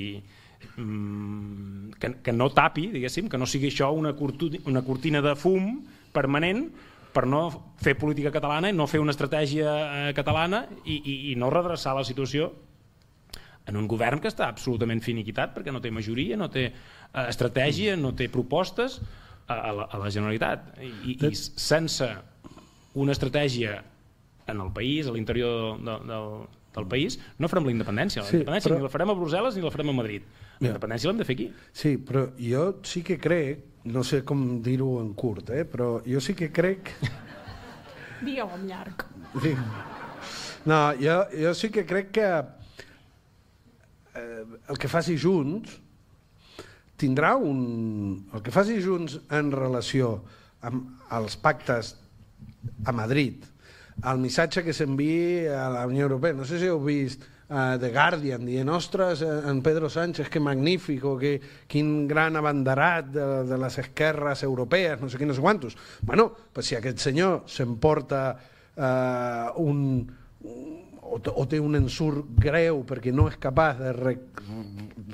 um, que, que no tapi, diguéssim, que no sigui això una, cortina, una cortina de fum permanent per no fer política catalana i no fer una estratègia eh, catalana i, i, i no redreçar la situació en un govern que està absolutament finiquitat perquè no té majoria, no té eh, estratègia, no té propostes a, a, la, a la Generalitat. I, i sense una estratègia en el país, a l'interior de, del, del país, no farem la independència. La sí, independència però... ni la farem a Brussel·les ni la farem a Madrid. La independència l'hem de fer aquí. Sí, però jo sí que crec no sé com dir-ho en curt, eh? però jo sí que crec... Digueu en llarg. Sí. No, jo, jo sí que crec que eh, el que faci Junts tindrà un... El que faci Junts en relació amb els pactes a Madrid, el missatge que s'envia a la Unió Europea, no sé si heu vist uh, The Guardian dient, ostres, eh, en Pedro Sánchez, que magnífic, o que, quin gran abanderat de, de les esquerres europees, no sé quins quantos. Bueno, pues si aquest senyor s'emporta uh, un, o, o té un ensurt greu perquè no és capaç de re,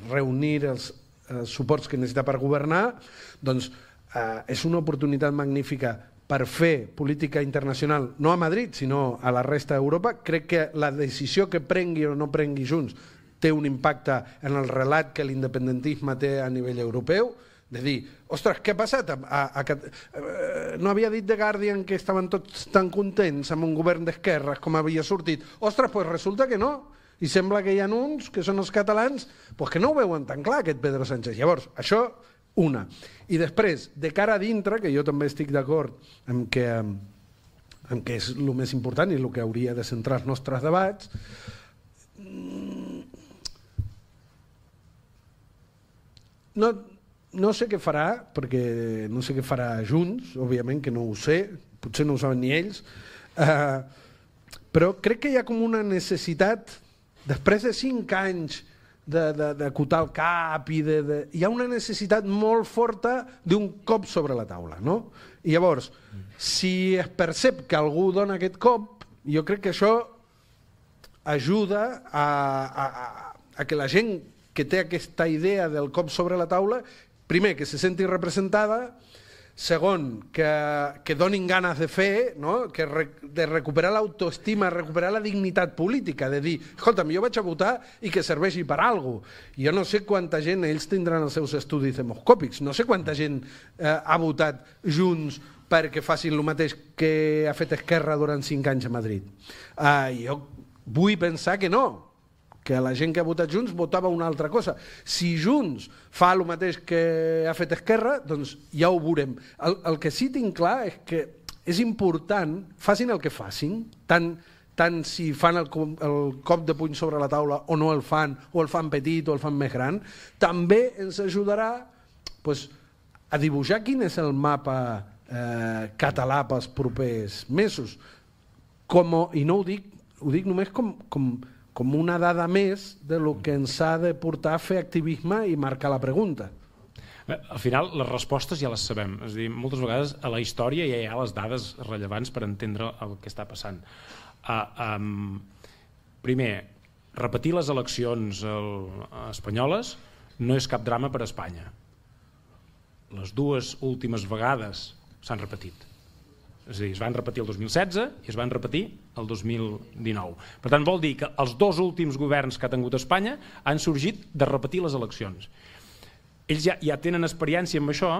reunir els, els suports que necessita per governar, doncs uh, és una oportunitat magnífica per fer política internacional, no a Madrid, sinó a la resta d'Europa, crec que la decisió que prengui o no prengui Junts té un impacte en el relat que l'independentisme té a nivell europeu, de dir, ostres, què ha passat? A, a, a, eh, no havia dit The Guardian que estaven tots tan contents amb un govern d'esquerres com havia sortit. Ostres, doncs resulta que no. I sembla que hi ha uns, que són els catalans, pues que no ho veuen tan clar, aquest Pedro Sánchez. Llavors, això una. I després, de cara a dintre, que jo també estic d'acord amb que, amb que és el més important i el que hauria de centrar els nostres debats, no, no sé què farà, perquè no sé què farà Junts, òbviament que no ho sé, potser no ho saben ni ells, eh, però crec que hi ha com una necessitat, després de cinc anys d'acotar el cap i de, de... Hi ha una necessitat molt forta d'un cop sobre la taula, no? I llavors, si es percep que algú dona aquest cop, jo crec que això ajuda a, a, a, a que la gent que té aquesta idea del cop sobre la taula, primer, que se senti representada, Segon, que, que donin ganes de fer, no? que re, de recuperar l'autoestima, recuperar la dignitat política, de dir, escolta'm, jo vaig a votar i que serveixi per alguna cosa. Jo no sé quanta gent, ells tindran els seus estudis demoscòpics, no sé quanta gent eh, ha votat junts perquè facin el mateix que ha fet Esquerra durant cinc anys a Madrid. Uh, jo vull pensar que no, que la gent que ha votat Junts votava una altra cosa. Si Junts fa el mateix que ha fet Esquerra, doncs ja ho veurem. El, el que sí tinc clar és que és important, facin el que facin, tant, tant si fan el, el cop de puny sobre la taula o no el fan, o el fan petit o el fan més gran, també ens ajudarà pues, a dibuixar quin és el mapa eh, català pels propers mesos. Com, I no ho dic, ho dic només com, com, com una dada més de lo que ens ha de portar a fer activisme i marcar la pregunta. Al final, les respostes ja les sabem. És a dir, moltes vegades a la història ja hi ha les dades rellevants per entendre el que està passant. Uh, um, primer, repetir les eleccions el, espanyoles no és cap drama per a Espanya. Les dues últimes vegades s'han repetit. És a dir, es van repetir el 2016 i es van repetir el 2019. Per tant, vol dir que els dos últims governs que ha tingut Espanya han sorgit de repetir les eleccions. Ells ja, ja tenen experiència amb això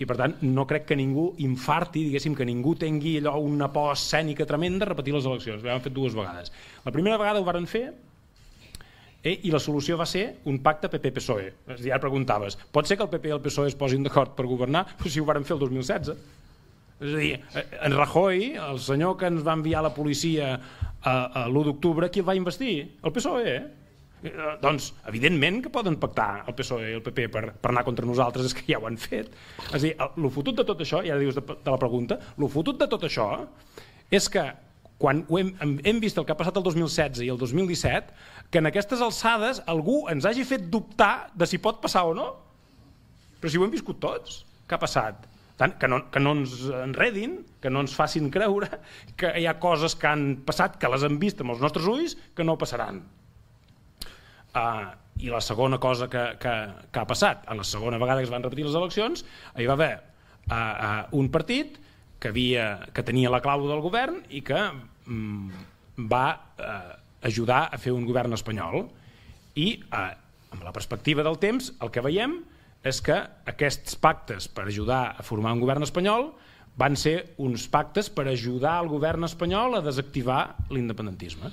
i per tant no crec que ningú infarti, diguéssim, que ningú tingui allò una por escènica tremenda a repetir les eleccions. Ho han fet dues vegades. La primera vegada ho varen fer eh, i la solució va ser un pacte PP-PSOE. Dir, ara preguntaves, pot ser que el PP i el PSOE es posin d'acord per governar? Si ho varen fer el 2016 és a dir, en Rajoy, el senyor que ens va enviar la policia a, a l'1 d'octubre, qui el va investir? El PSOE, eh? Eh, doncs, evidentment que poden pactar el PSOE i el PP per, per anar contra nosaltres, és que ja ho han fet. És a dir, el, el fotut de tot això, ja dius de, de la pregunta, el fotut de tot això és que quan hem, hem vist el que ha passat el 2016 i el 2017, que en aquestes alçades algú ens hagi fet dubtar de si pot passar o no. Però si ho hem viscut tots, què ha passat? Tant, que, no, que no ens enredin, que no ens facin creure que hi ha coses que han passat, que les hem vist amb els nostres ulls, que no passaran. Uh, I la segona cosa que, que, que ha passat, a la segona vegada que es van repetir les eleccions, hi va haver uh, uh, un partit que, havia, que tenia la clau del govern i que um, va uh, ajudar a fer un govern espanyol. I, uh, amb la perspectiva del temps, el que veiem és que aquests pactes per ajudar a formar un govern espanyol van ser uns pactes per ajudar el govern espanyol a desactivar l'independentisme.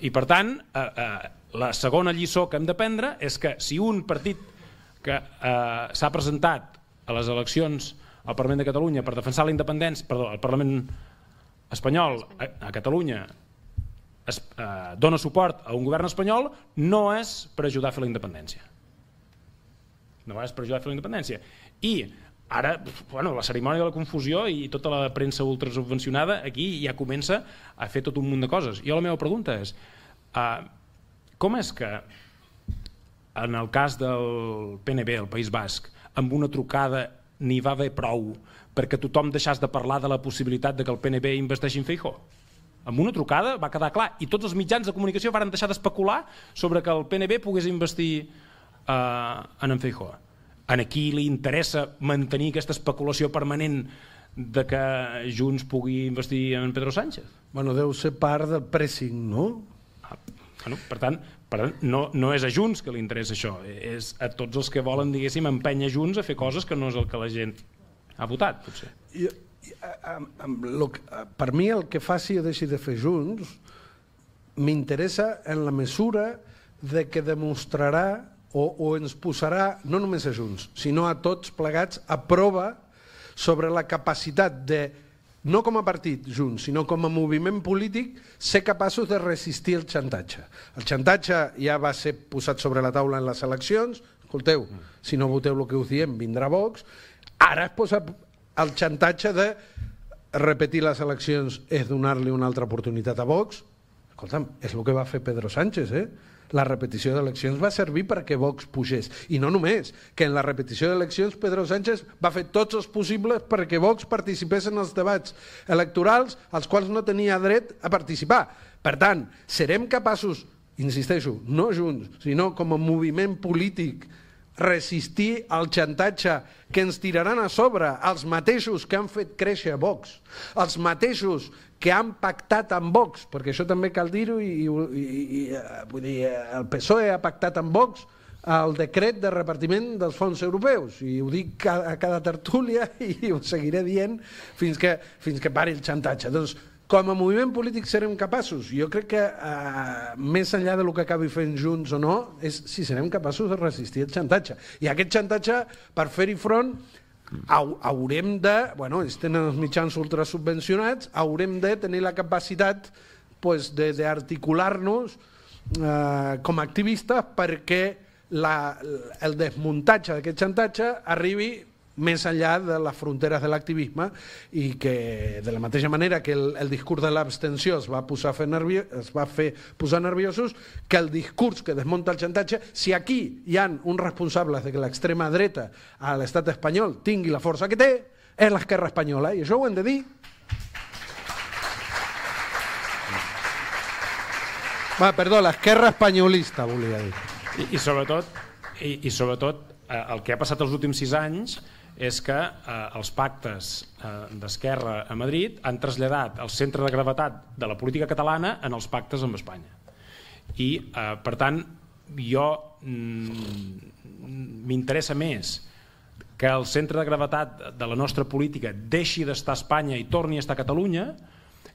I per tant, eh, eh, la segona lliçó que hem d'aprendre és que si un partit que eh, s'ha presentat a les eleccions al Parlament de Catalunya per defensar la independència, perdó, al Parlament espanyol a, a Catalunya es, eh, dona suport a un govern espanyol no és per ajudar a fer la independència no és per ajudar a fer la independència. I ara, bueno, la cerimònia de la confusió i tota la premsa ultrasubvencionada aquí ja comença a fer tot un munt de coses. Jo la meva pregunta és, uh, com és que en el cas del PNB, el País Basc, amb una trucada n'hi va haver prou perquè tothom deixàs de parlar de la possibilitat de que el PNB investeixi en Feijó? amb una trucada va quedar clar i tots els mitjans de comunicació varen deixar d'especular sobre que el PNB pogués investir en en Feijó. En aquí li interessa mantenir aquesta especulació permanent de que Junts pugui investir en Pedro Sánchez? Bueno, deu ser part del pressing, no? Ah, bueno, per tant, per tant no, no és a Junts que li interessa això, és a tots els que volen, diguéssim, empènyer Junts a fer coses que no és el que la gent ha votat, potser. I, amb, amb lo, per mi el que faci o deixi de fer Junts m'interessa en la mesura de que demostrarà o, o ens posarà, no només a Junts, sinó a tots plegats, a prova sobre la capacitat de, no com a partit Junts, sinó com a moviment polític, ser capaços de resistir el xantatge. El xantatge ja va ser posat sobre la taula en les eleccions, escolteu, si no voteu el que us diem, vindrà Vox, ara es posa el xantatge de repetir les eleccions és donar-li una altra oportunitat a Vox, escolta'm, és el que va fer Pedro Sánchez, eh? La repetició d'eleccions va servir perquè Vox pugés. I no només, que en la repetició d'eleccions Pedro Sánchez va fer tots els possibles perquè Vox participés en els debats electorals als quals no tenia dret a participar. Per tant, serem capaços, insisteixo, no junts, sinó com a moviment polític, resistir al xantatge que ens tiraran a sobre els mateixos que han fet créixer Vox, els mateixos que han pactat amb Vox, perquè això també cal dir-ho, i, i, i, eh, vull dir, el PSOE ha pactat amb Vox el decret de repartiment dels fons europeus i ho dic a, a cada tertúlia i ho seguiré dient fins que, fins que pari el xantatge. Doncs com a moviment polític serem capaços. Jo crec que eh, més enllà de lo que acabi fent junts o no, és si serem capaços de resistir el xantatge. I aquest xantatge, per fer-hi front, haurem de, bueno, ells tenen els mitjans ultrasubvencionats, haurem de tenir la capacitat pues, d'articular-nos eh, com a activistes perquè la, el desmuntatge d'aquest xantatge arribi més enllà de les fronteres de l'activisme i que de la mateixa manera que el, el discurs de l'abstenció es va posar fer nervio, es va fer posar nerviosos, que el discurs que desmunta el xantatge, si aquí hi han uns responsables de que l'extrema dreta a l'estat espanyol tingui la força que té, és l'esquerra espanyola, i això ho hem de dir. Va, perdó, l'esquerra espanyolista, volia dir. I, i sobretot, i, i sobretot eh, el que ha passat els últims sis anys és que eh, els pactes eh, d'Esquerra a Madrid han traslladat el centre de gravetat de la política catalana en els pactes amb Espanya. I, eh, per tant, jo mm, m'interessa més que el centre de gravetat de la nostra política deixi d'estar a Espanya i torni a estar a Catalunya,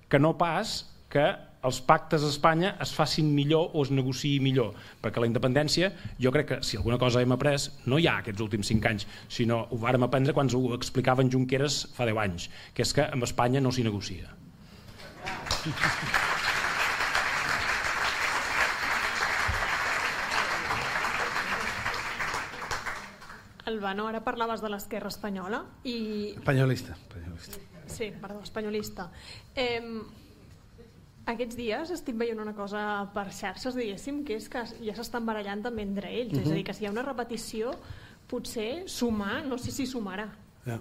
que no pas que els pactes a Espanya es facin millor o es negociï millor, perquè la independència, jo crec que si alguna cosa hem après, no hi ha aquests últims cinc anys, sinó ho vàrem aprendre quan ho explicaven Junqueras fa 10 anys, que és que amb Espanya no s'hi negocia. Albano, ara parlaves de l'esquerra espanyola i... Espanyolista. espanyolista. Sí, perdó, espanyolista. Eh, aquests dies estic veient una cosa per xarxes, diguéssim, que és que ja s'estan barallant també entre ells. Uh -huh. És a dir, que si hi ha una repetició, potser sumar, no sé si sumarà. Ja.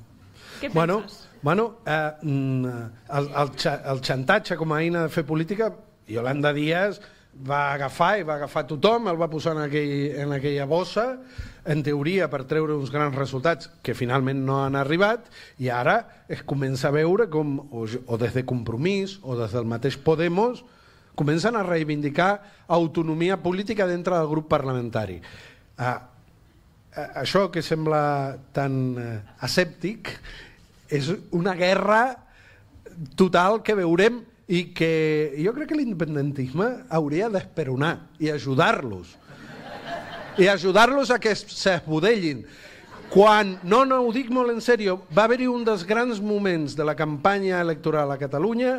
Què bueno, penses? bueno eh, mm, el, el, el xantatge com a eina de fer política, Yolanda Díaz va agafar i va agafar tothom, el va posar en, aquell, en aquella bossa, en teoria per treure uns grans resultats que finalment no han arribat i ara es comença a veure com o, o des de Compromís o des del mateix Podemos comencen a reivindicar autonomia política dintre del grup parlamentari. Ah, això que sembla tan eh, asèptic és una guerra total que veurem i que jo crec que l'independentisme hauria d'esperonar i ajudar-los i ajudar-los a que s'esbudellin. Quan, no, no, ho dic molt en sèrio, va haver-hi un dels grans moments de la campanya electoral a Catalunya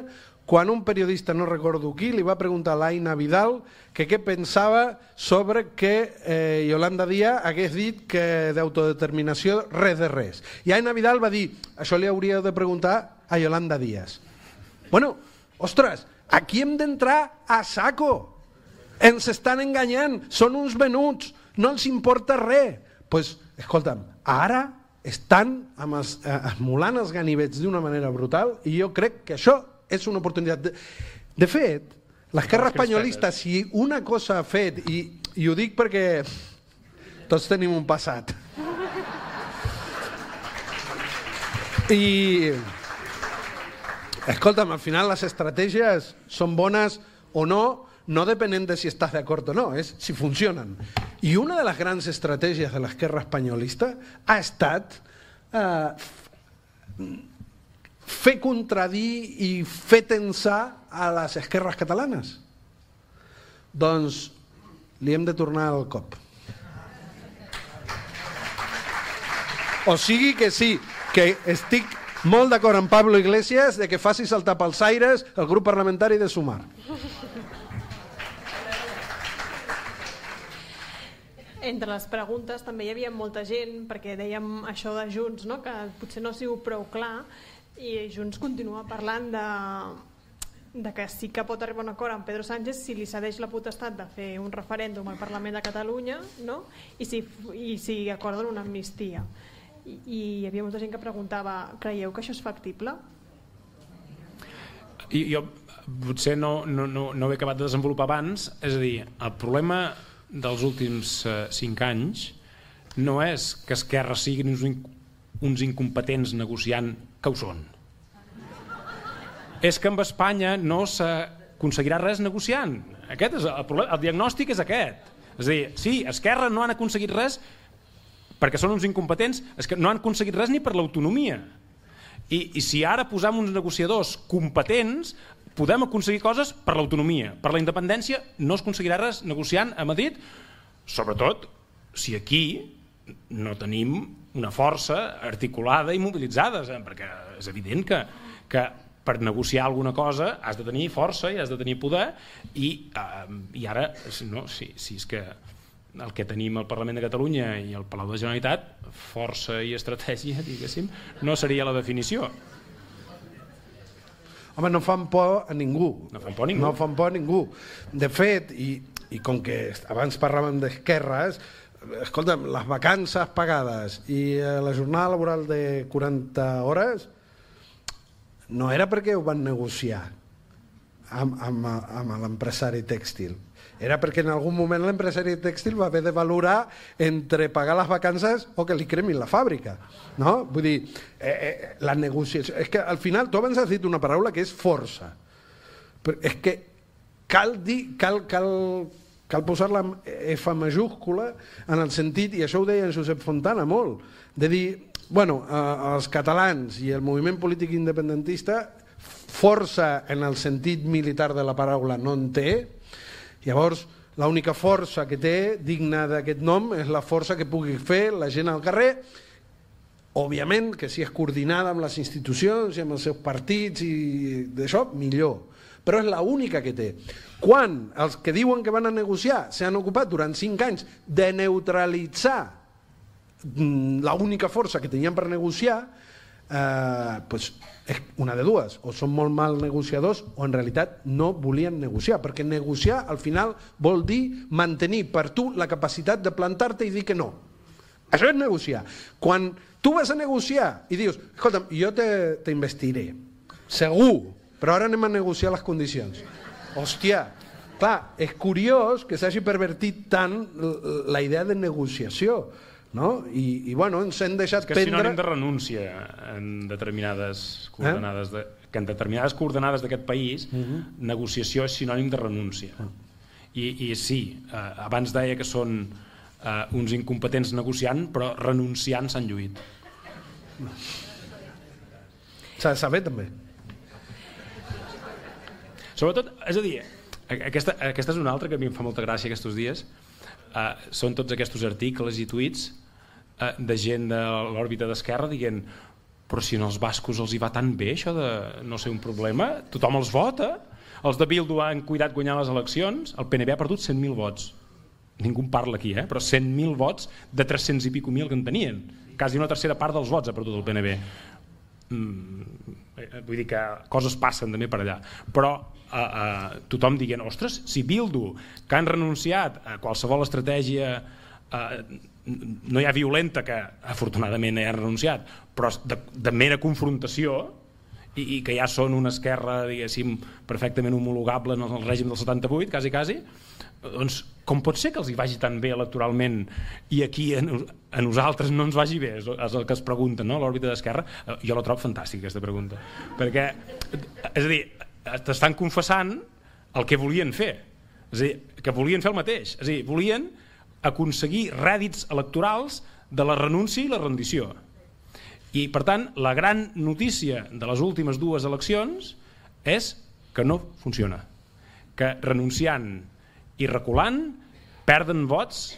quan un periodista, no recordo qui, li va preguntar a l'Aina Vidal que què pensava sobre que eh, Yolanda Díaz hagués dit que d'autodeterminació res de res. I Aina Vidal va dir, això li hauria de preguntar a Yolanda Díaz. Bueno, ostres, aquí hem d'entrar a saco. Ens estan enganyant, són uns venuts, no els importa res. Doncs, pues, escolta'm, ara estan amb els, eh, esmolant els ganivets d'una manera brutal i jo crec que això és una oportunitat. De, de fet, l'esquerra espanyolista, si una cosa ha fet, i, i ho dic perquè tots tenim un passat, i escolta'm, al final les estratègies són bones o no, no depenent de si estàs d'acord o no, és si funcionen. I una de les grans estratègies de l'esquerra espanyolista ha estat eh, fer contradir i fer tensar a les esquerres catalanes. Doncs li hem de tornar al cop. O sigui que sí, que estic molt d'acord amb Pablo Iglesias de que faci saltar pels aires el grup parlamentari de Sumar. Entre les preguntes també hi havia molta gent, perquè dèiem això de Junts, no? que potser no ha sigut prou clar, i Junts continua parlant de, de que sí que pot arribar un acord amb Pedro Sánchez si li cedeix la potestat de fer un referèndum al Parlament de Catalunya no? I, si, i si acorden una amnistia. I, I hi havia molta gent que preguntava creieu que això és factible? I jo potser no, no, no, no he acabat de desenvolupar abans, és a dir, el problema dels últims eh, cinc anys no és que Esquerra siguin uns, uns incompetents negociant que ho són. És que amb Espanya no s'aconseguirà res negociant. Aquest és el problema. El diagnòstic és aquest. És a dir, sí, Esquerra no han aconseguit res perquè són uns incompetents, és que no han aconseguit res ni per l'autonomia. I, I si ara posam uns negociadors competents, podem aconseguir coses per l'autonomia. Per la independència no es aconseguirà res negociant a Madrid, sobretot si aquí no tenim una força articulada i mobilitzada, eh? perquè és evident que, que per negociar alguna cosa has de tenir força i has de tenir poder i, eh, i ara no, si, si és que el que tenim al Parlament de Catalunya i al Palau de la Generalitat, força i estratègia, diguéssim, no seria la definició. Home, no fan por a ningú. No fan por a ningú. No fan por a ningú. De fet, i, i com que abans parlàvem d'esquerres, escolta'm, les vacances pagades i eh, la jornada laboral de 40 hores no era perquè ho van negociar amb, amb, amb l'empresari tèxtil era perquè en algun moment l'empresari tèxtil va haver de valorar entre pagar les vacances o que li cremin la fàbrica. No? Vull dir, eh, eh, la negociació... És que al final, tu abans has dit una paraula que és força. Però és que cal dir, cal, cal, cal posar la F majúscula en el sentit, i això ho deia en Josep Fontana molt, de dir, bueno, eh, els catalans i el moviment polític independentista força en el sentit militar de la paraula no en té, llavors l'única força que té digna d'aquest nom és la força que pugui fer la gent al carrer. Òbviament que si és coordinada amb les institucions i amb els seus partits i d'això, millor. Però és l'única que té. Quan els que diuen que van a negociar s'han ocupat durant 5 anys de neutralitzar Mm, la única força que tenien per negociar eh, pues, és una de dues, o són molt mal negociadors o en realitat no volien negociar, perquè negociar al final vol dir mantenir per tu la capacitat de plantar-te i dir que no. Això és negociar. Quan tu vas a negociar i dius, escolta'm, jo t'investiré, segur, però ara anem a negociar les condicions. Hòstia, clar, és curiós que s'hagi pervertit tant la idea de negociació no? I, i bueno, ens hem deixat que prendre... Que és sinònim de renúncia en determinades coordenades, eh? de, que en determinades coordenades d'aquest país uh mhm. -huh. negociació és sinònim de renúncia. Uh -huh. I, I sí, eh, abans deia que són eh, uns incompetents negociant, però renunciant s'han lluït. S'ha de saber també. Sobretot, és a dir, aquesta, aquesta és una altra que a mi em fa molta gràcia aquests dies, uh, són tots aquests articles i tuits eh, de gent de l'òrbita d'esquerra dient però si en els bascos els hi va tan bé això de no ser un problema, tothom els vota. Els de Bildu han cuidat guanyar les eleccions. El PNB ha perdut 100.000 vots. Ningú parla aquí, eh? però 100.000 vots de 300 i pico mil que en tenien. Quasi una tercera part dels vots ha perdut el PNB mm, eh, vull dir que coses passen també per allà. Però eh, eh, tothom dient ostres, si Bildu que han renunciat a qualsevol estratègia eh, no hi ha violenta que afortunadament ha renunciat però de, de mera confrontació i, i que ja són una esquerra diguéssim perfectament homologable en el règim del 78 quasi quasi doncs com pot ser que els hi vagi tan bé electoralment i aquí a, a nosaltres no ens vagi bé és, és el que es pregunta no? l'òrbita d'esquerra eh, jo la trobo fantàstica aquesta pregunta perquè és a dir t'estan confessant el que volien fer és a dir, que volien fer el mateix és a dir, volien aconseguir rèdits electorals de la renúncia i la rendició. I, per tant, la gran notícia de les últimes dues eleccions és que no funciona. Que renunciant i reculant perden vots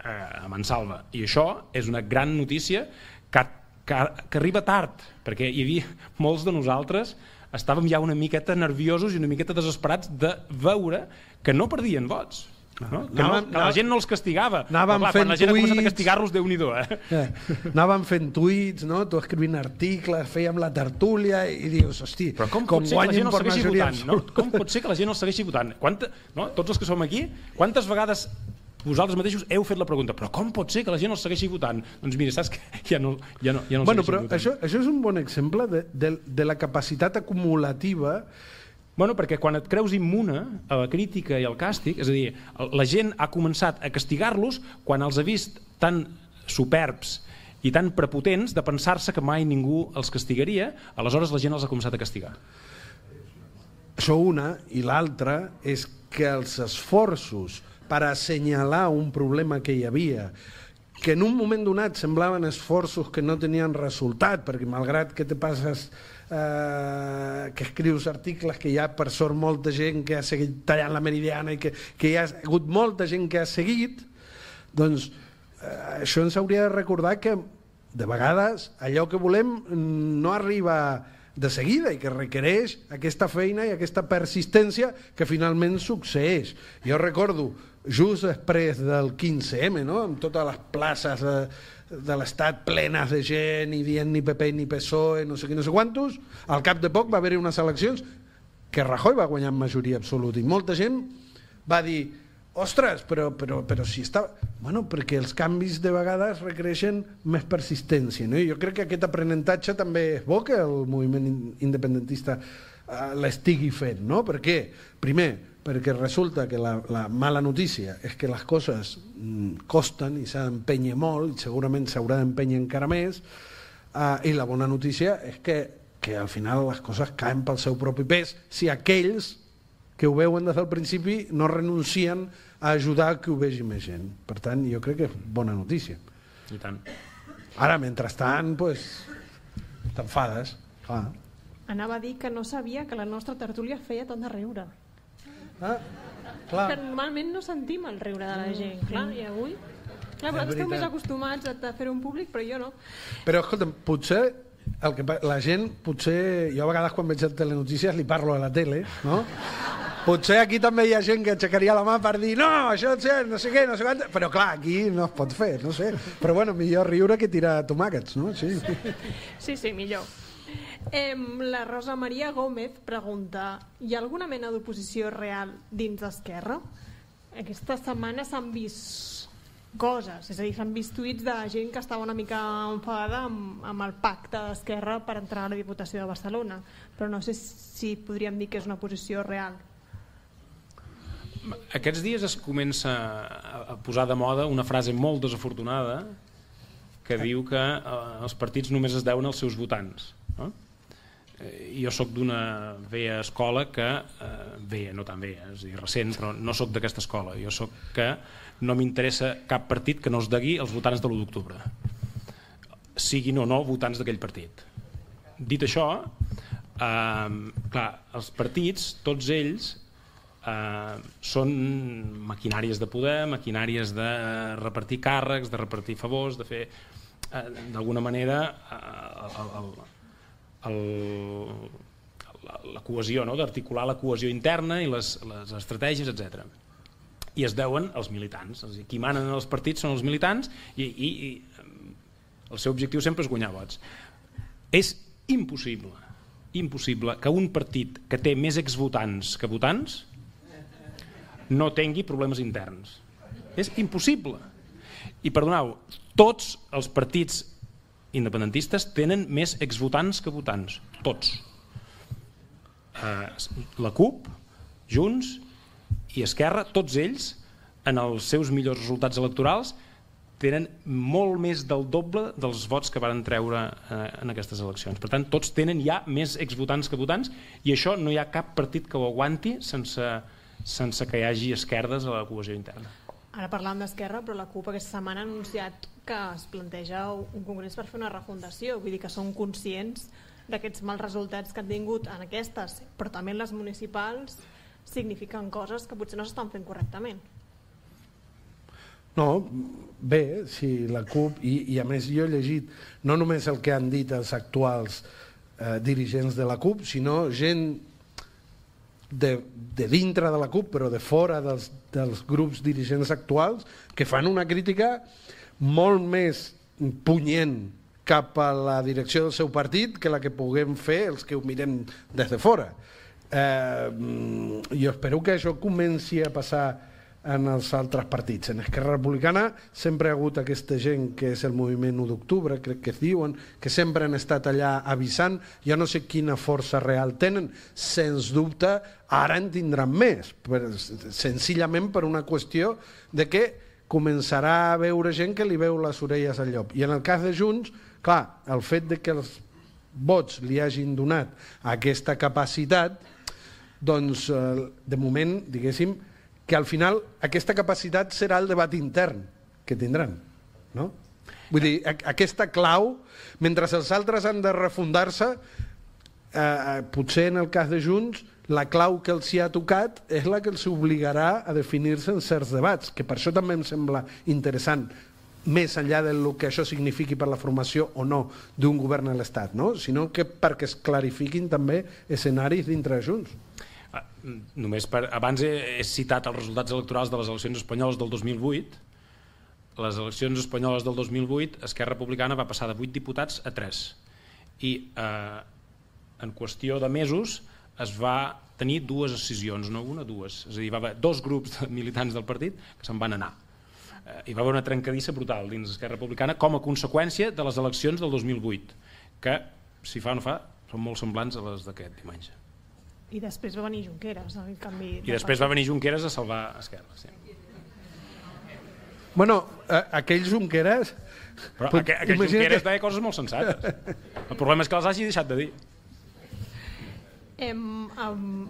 eh, a Mansalva. I això és una gran notícia que, que, que arriba tard, perquè hi havia molts de nosaltres estàvem ja una miqueta nerviosos i una miqueta desesperats de veure que no perdien vots No? Que, no, Anàvem- que la gent no els castigava. anàvem Però, clar, fent quan la gent ha començat a tuits. castigar-los, déu nhi eh? Eh, anàvem fent tuits, no? tu escrivint articles, fèiem la tertúlia i dius, hosti, Però com, pot que la guanyin per majoria votant? No? Com pot ser que la gent els segueixi votant? Quanta, no? Tots els que som aquí, quantes vegades vosaltres mateixos heu fet la pregunta però com pot ser que la gent els segueixi votant? Doncs mira, saps que ja no, ja no, ja no els Bueno, però votant. això, això és un bon exemple de, de, de la capacitat acumulativa Bueno, perquè quan et creus immune a la crítica i al càstig, és a dir, la gent ha començat a castigar-los quan els ha vist tan superbs i tan prepotents de pensar-se que mai ningú els castigaria, aleshores la gent els ha començat a castigar. Això una, i l'altra és que els esforços per assenyalar un problema que hi havia, que en un moment donat semblaven esforços que no tenien resultat, perquè malgrat que te passes eh, que escrius articles que hi ha per sort molta gent que ha seguit tallant la meridiana i que, que hi ha hagut molta gent que ha seguit, doncs eh, això ens hauria de recordar que de vegades allò que volem no arriba de seguida i que requereix aquesta feina i aquesta persistència que finalment succeeix. Jo recordo, just després del 15M, no? amb totes les places de, de l'Estat plenes de gent i dient ni PP ni PSOE, no sé qui, no sé quantos, al cap de poc va haver-hi unes eleccions que Rajoy va guanyar amb majoria absoluta i molta gent va dir ostres, però, però, però si està... Bueno, perquè els canvis de vegades requereixen més persistència, no? I jo crec que aquest aprenentatge també és bo que el moviment in- independentista eh, l'estigui fent, no? Per què? Primer, perquè resulta que la, la mala notícia és que les coses mm, costen i s'ha d'empènyer molt i segurament s'haurà d'empènyer encara més eh, i la bona notícia és que, que al final les coses caen pel seu propi pes si aquells que ho veuen des del principi no renuncien a ajudar que ho vegi més gent. Per tant, jo crec que és bona notícia. I tant. Ara, mentrestant, pues, t'enfades. Clar. Anava a dir que no sabia que la nostra tertúlia feia tant de riure. Ah, clar. Que normalment no sentim el riure de la gent, clar, i avui... Clar, vosaltres esteu més acostumats a fer un públic, però jo no. Però, escolta'm, potser el que, la gent, potser, jo a vegades quan veig el telenotícies li parlo a la tele, no? Potser aquí també hi ha gent que aixecaria la mà per dir no, això és no sé què, no sé quant... Però clar, aquí no es pot fer, no sé. Però bueno, millor riure que tirar tomàquets, no? Sí. Sí, sí, millor. Em, la Rosa Maria Gómez pregunta hi ha alguna mena d'oposició real dins d'Esquerra? Aquesta setmana s'han vist coses, és a dir, s'han vist tuits de gent que estava una mica enfadada amb, amb el pacte d'Esquerra per entrar a la Diputació de Barcelona, però no sé si podríem dir que és una posició real. Aquests dies es comença a a posar de moda una frase molt desafortunada que diu que eh, els partits només es deuen als seus votants. No? Eh, jo sóc d'una vella escola que, eh, vella, no tan vella, és dir, recent, però no sóc d'aquesta escola. Jo sóc que no m'interessa cap partit que no es degui als votants de l'1 d'octubre, siguin o no votants d'aquell partit. Dit això, eh, clar, els partits, tots ells, eh, són maquinàries de poder, maquinàries de repartir càrrecs, de repartir favors, de fer, eh, d'alguna manera, eh, el, el, el, la, la cohesió, no? d'articular la cohesió interna i les, les estratègies, etc. I es deuen als militants. A dir, qui manen els partits són els militants i, i, i el seu objectiu sempre és guanyar vots. És impossible, impossible que un partit que té més exvotants que votants no tingui problemes interns. És impossible. I perdoneu, tots els partits independentistes tenen més exvotants que votants. Tots. Eh, la CUP, Junts i Esquerra, tots ells, en els seus millors resultats electorals, tenen molt més del doble dels vots que varen treure eh, en aquestes eleccions. Per tant, tots tenen ja més exvotants que votants i això no hi ha cap partit que ho aguanti sense, sense que hi hagi esquerdes a la cohesió interna. Ara parlàvem d'Esquerra, però la CUP aquesta setmana ha anunciat que es planteja un congrés per fer una refundació, vull dir que són conscients d'aquests mals resultats que han tingut en aquestes, però també en les municipals signifiquen coses que potser no s'estan fent correctament. No, bé, si la CUP, i, i a més jo he llegit no només el que han dit els actuals eh, dirigents de la CUP, sinó gent de, de dintre de la CUP, però de fora dels, dels grups dirigents actuals, que fan una crítica molt més punyent cap a la direcció del seu partit que la que puguem fer els que ho mirem des de fora. Eh, jo espero que això comenci a passar en els altres partits. En Esquerra Republicana sempre ha hagut aquesta gent que és el moviment 1 d'octubre, crec que es diuen, que sempre han estat allà avisant, jo no sé quina força real tenen, sens dubte ara en tindran més, per, senzillament per una qüestió de que començarà a veure gent que li veu les orelles al llop. I en el cas de Junts, clar, el fet de que els vots li hagin donat aquesta capacitat, doncs, eh, de moment, diguéssim, que al final aquesta capacitat serà el debat intern que tindran. No? Vull dir, aquesta clau, mentre els altres han de refundar-se, eh, eh, potser en el cas de Junts, la clau que els hi ha tocat és la que els obligarà a definir-se en certs debats, que per això també em sembla interessant, més enllà del que això signifiqui per la formació o no d'un govern a l'Estat, no? sinó que perquè es clarifiquin també escenaris dintre de Junts. Ah, només per, abans he, he citat els resultats electorals de les eleccions espanyoles del 2008 les eleccions espanyoles del 2008 Esquerra Republicana va passar de 8 diputats a 3 i eh, en qüestió de mesos es va tenir dues decisions, no una, dues és a dir, va haver dos grups de militants del partit que se'n van anar eh, hi va haver una trencadissa brutal dins Esquerra Republicana com a conseqüència de les eleccions del 2008 que, si fa o no fa, són molt semblants a les d'aquest diumenge i després va venir Junqueras, el canvi... I després va venir Junqueras a salvar Esquerra, sí. Bueno, aquell Junqueras... Però aquell, aquell Junqueras que... deia coses molt sensates. El problema és que les hagi deixat de dir. Em, um,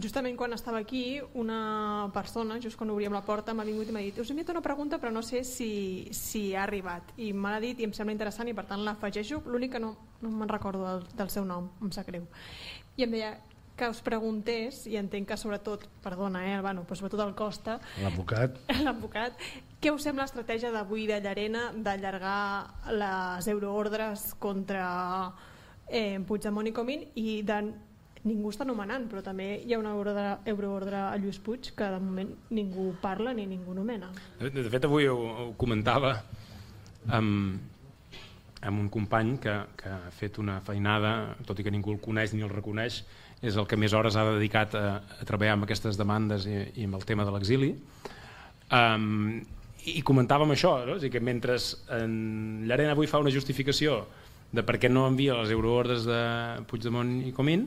justament quan estava aquí, una persona, just quan obríem la porta, m'ha vingut i m'ha dit us he enviat una pregunta però no sé si, si ha arribat. I me l'ha dit i em sembla interessant i per tant l'afegeixo. L'únic que no, no me'n recordo del, del seu nom, em sap greu. I em deia, que us preguntés, i entenc que sobretot, perdona, eh, bueno, però sobretot el Costa, l'advocat, l'advocat, què us sembla l'estratègia d'avui de Llarena d'allargar les euroordres contra eh, Puigdemont i Comín i de ningú està nomenant, però també hi ha una euroordre, euroordre a Lluís Puig que de moment ningú parla ni ningú nomena. De, fet, avui ho, ho comentava amb, amb un company que, que ha fet una feinada, tot i que ningú el coneix ni el reconeix, és el que més hores ha dedicat a, a treballar amb aquestes demandes i, i amb el tema de l'exili. Um, I comentàvem això, no? és dir, que mentre en Llarena avui fa una justificació de per què no envia les euroordres de Puigdemont i Comín,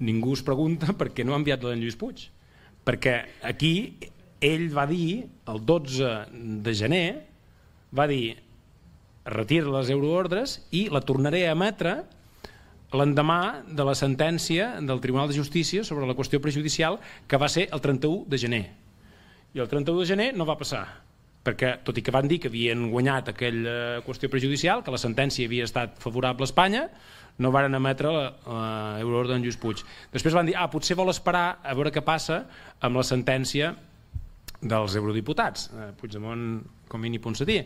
ningú es pregunta per què no ha enviat la d'en Lluís Puig. Perquè aquí ell va dir, el 12 de gener, va dir retira les euroordres i la tornaré a emetre l'endemà de la sentència del Tribunal de Justícia sobre la qüestió prejudicial que va ser el 31 de gener. I el 31 de gener no va passar, perquè tot i que van dir que havien guanyat aquella qüestió prejudicial, que la sentència havia estat favorable a Espanya, no varen emetre l'euroordre d'en Lluís Puig. Després van dir, ah, potser vol esperar a veure què passa amb la sentència dels eurodiputats, eh, Puigdemont, Comín i Ponsatí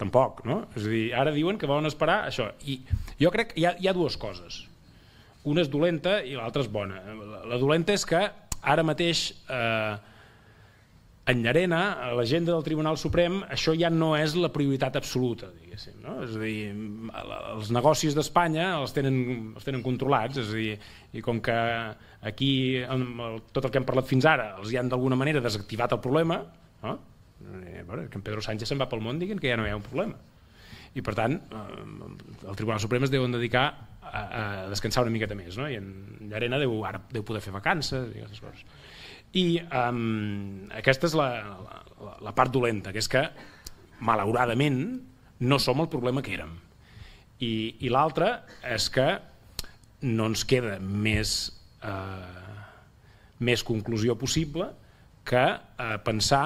tampoc, no? És a dir, ara diuen que volen esperar això. I jo crec que hi ha, hi ha dues coses. Una és dolenta i l'altra és bona. La, la dolenta és que ara mateix eh, en Llarena, a l'agenda del Tribunal Suprem, això ja no és la prioritat absoluta, diguéssim. No? És a dir, els negocis d'Espanya els, tenen, els tenen controlats, és a dir, i com que aquí tot el que hem parlat fins ara els hi han d'alguna manera desactivat el problema, no? Eh, bueno, que en Pedro Sánchez se'n va pel món dient que ja no hi ha un problema. I per tant, eh, el Tribunal Suprem es deuen dedicar a, a descansar una miqueta més, no? i en Llarena deu, ara deu poder fer vacances i aquestes coses. I um, aquesta és la, la, la part dolenta, que és que, malauradament, no som el problema que érem. I, i l'altra és que no ens queda més, eh, més conclusió possible que eh, pensar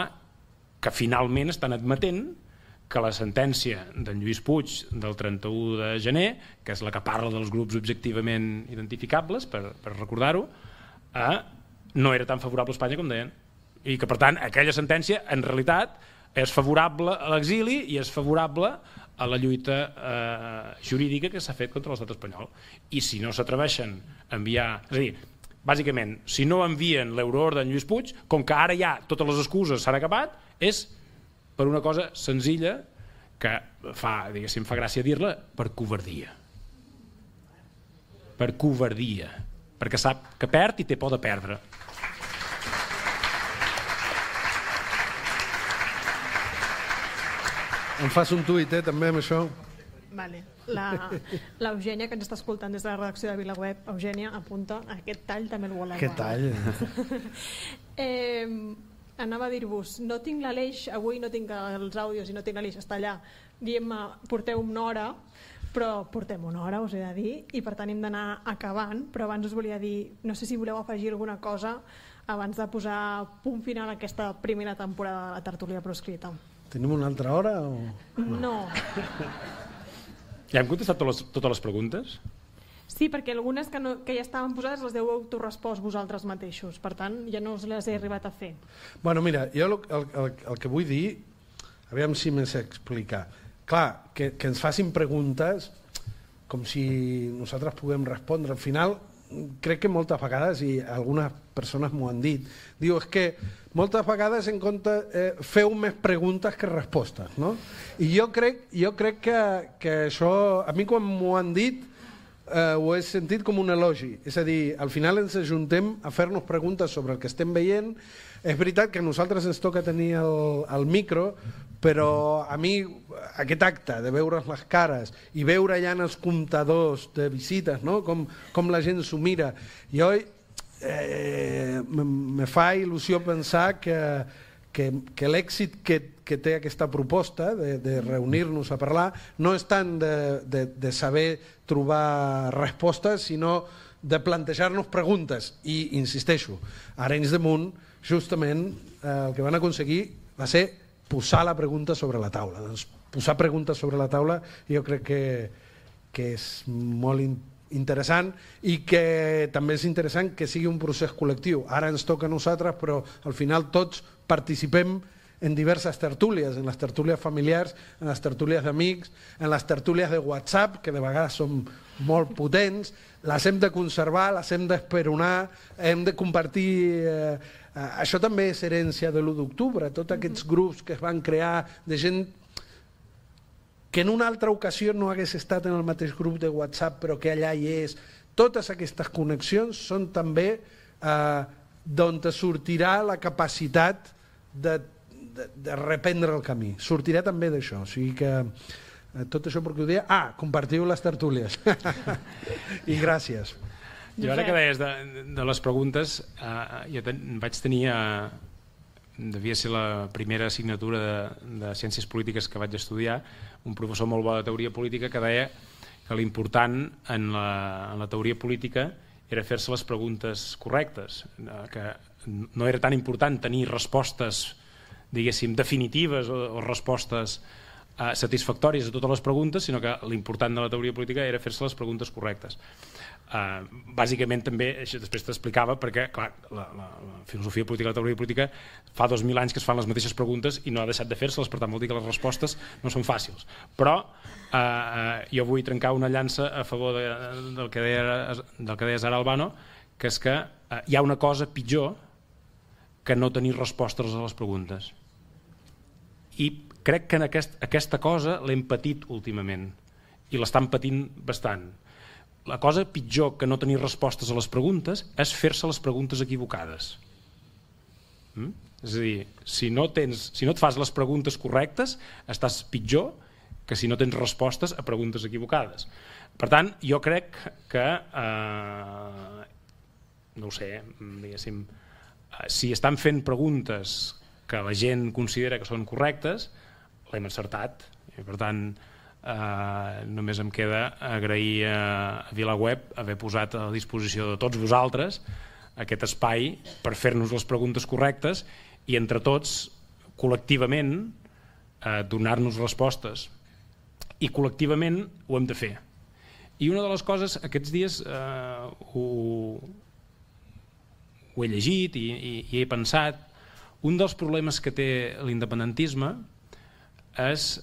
que finalment estan admetent que la sentència d'en Lluís Puig del 31 de gener, que és la que parla dels grups objectivament identificables, per, per recordar-ho, eh, no era tan favorable a Espanya com deien. I que, per tant, aquella sentència, en realitat, és favorable a l'exili i és favorable a la lluita eh, jurídica que s'ha fet contra l'estat espanyol. I si no s'atreveixen a enviar... És a dir, bàsicament, si no envien l'euroorden Lluís Puig, com que ara ja totes les excuses s'han acabat, és per una cosa senzilla que fa, diguéssim, fa gràcia dir-la, per covardia. Per covardia. Perquè sap que perd i té por de perdre. Em fas un tuit, eh, també, amb això. Vale. La- L'Eugènia, que ens està escoltant des de la redacció de VilaWeb, Eugènia, apunta, aquest tall també el volem. Què tall? Eh, anava a dir-vos, no tinc l'Aleix, avui no tinc els àudios i no tinc l'Aleix, està allà, diem-me, porteu una hora, però portem una hora, us he de dir, i per tant hem d'anar acabant, però abans us volia dir, no sé si voleu afegir alguna cosa abans de posar punt final a aquesta primera temporada de la tertúlia proscrita. Tenim una altra hora? O... No. Ja hem contestat totes les, totes les preguntes? Sí, perquè algunes que, no, que ja estaven posades les deu autorrespost vosaltres mateixos, per tant ja no us les he arribat a fer. Bueno, mira, jo el, el, el, el que vull dir, aviam si m'he explicar. Clar, que, que ens facin preguntes com si nosaltres puguem respondre. Al final, crec que moltes vegades, i algunes persones m'ho han dit, diu, és que moltes vegades en compte eh, feu més preguntes que respostes, no? I jo crec, jo crec que, que això, a mi quan m'ho han dit, eh, ho he sentit com un elogi. És a dir, al final ens ajuntem a fer-nos preguntes sobre el que estem veient. És veritat que nosaltres ens toca tenir el, el micro, però a mi aquest acte de veure's les cares i veure ja en els comptadors de visites, no? com, com la gent s'ho mira, jo eh, me fa il·lusió pensar que, que, que l'èxit que, que té aquesta proposta de, de reunir-nos a parlar no és tant de, de, de saber trobar respostes, sinó de plantejar-nos preguntes. I insisteixo, Arenys de Munt, justament eh, el que van aconseguir va ser posar la pregunta sobre la taula. Doncs posar preguntes sobre la taula jo crec que, que és molt in interessant i que també és interessant que sigui un procés col·lectiu. Ara ens toca a nosaltres, però al final tots participem en diverses tertúlies, en les tertúlies familiars, en les tertúlies d'amics, en les tertúlies de WhatsApp, que de vegades són molt potents, les hem de conservar, les hem d'esperonar, hem de compartir... Eh, eh, això també és herència de l'1 d'octubre, tots aquests grups que es van crear de gent que en una altra ocasió no hagués estat en el mateix grup de WhatsApp però que allà hi és. Totes aquestes connexions són també eh, d'on te sortirà la capacitat de, de, de reprendre el camí. Sortirà també d'això. O sigui que eh, tot això perquè ho deia... Ah, compartiu les tertúlies. I gràcies. Jo ara que deies de, de les preguntes, eh, jo ten, vaig tenir, eh, devia ser la primera assignatura de, de Ciències Polítiques que vaig estudiar, un professor molt bo de teoria política que deia que l'important en, la, en la teoria política era fer-se les preguntes correctes, eh, que no era tan important tenir respostes diguéssim, definitives o, o respostes eh, satisfactòries a totes les preguntes, sinó que l'important de la teoria política era fer-se les preguntes correctes. Uh, bàsicament també, això després t'explicava perquè clar, la, la, la filosofia política la teoria política fa 2.000 anys que es fan les mateixes preguntes i no ha deixat de fer-se-les, per tant vol dir que les respostes no són fàcils. Però uh, uh, jo vull trencar una llança a favor de, del, que deia, del que deies ara Albano que és que uh, hi ha una cosa pitjor que no tenir respostes a les preguntes. I crec que en aquest, aquesta cosa l'hem patit últimament i l'estan patint bastant la cosa pitjor que no tenir respostes a les preguntes és fer-se les preguntes equivocades. Mm? És a dir, si no, tens, si no et fas les preguntes correctes, estàs pitjor que si no tens respostes a preguntes equivocades. Per tant, jo crec que, eh, no ho sé, diguéssim, eh, si estan fent preguntes que la gent considera que són correctes, l'hem encertat. I, per tant, Uh, només em queda agrair a VilaWeb haver posat a disposició de tots vosaltres aquest espai per fer-nos les preguntes correctes i entre tots, col·lectivament, uh, donar-nos respostes. I col·lectivament ho hem de fer. I una de les coses, aquests dies uh, ho, ho he llegit i, i, i he pensat, un dels problemes que té l'independentisme és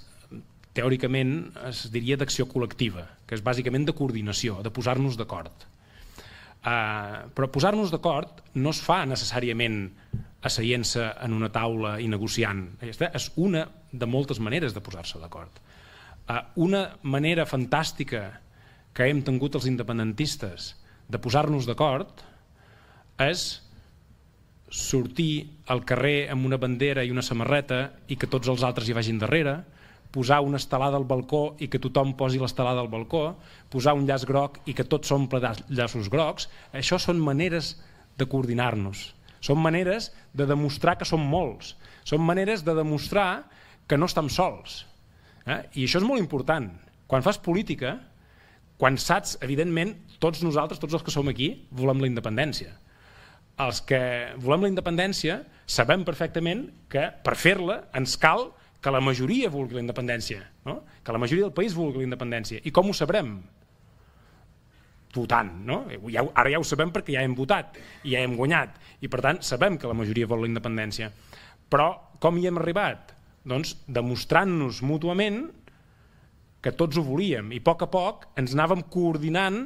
teòricament es diria d'acció col·lectiva, que és bàsicament de coordinació, de posar-nos d'acord. Uh, però posar-nos d'acord no es fa necessàriament asseient-se en una taula i negociant. Aquesta és una de moltes maneres de posar-se d'acord. Uh, una manera fantàstica que hem tingut els independentistes de posar-nos d'acord és sortir al carrer amb una bandera i una samarreta i que tots els altres hi vagin darrere, posar una estelada al balcó i que tothom posi l'estelada al balcó, posar un llaç groc i que tots s'omple llaços grocs, això són maneres de coordinar-nos. Són maneres de demostrar que som molts. Són maneres de demostrar que no estem sols. Eh? I això és molt important. Quan fas política, quan saps, evidentment, tots nosaltres, tots els que som aquí, volem la independència. Els que volem la independència sabem perfectament que per fer-la ens cal que la majoria vulgui la independència, no? que la majoria del país vulgui la independència. I com ho sabrem? Votant. No? Ja, ara ja ho sabem perquè ja hem votat i ja hem guanyat. I per tant sabem que la majoria vol la independència. Però com hi hem arribat? Doncs demostrant-nos mútuament que tots ho volíem i a poc a poc ens anàvem coordinant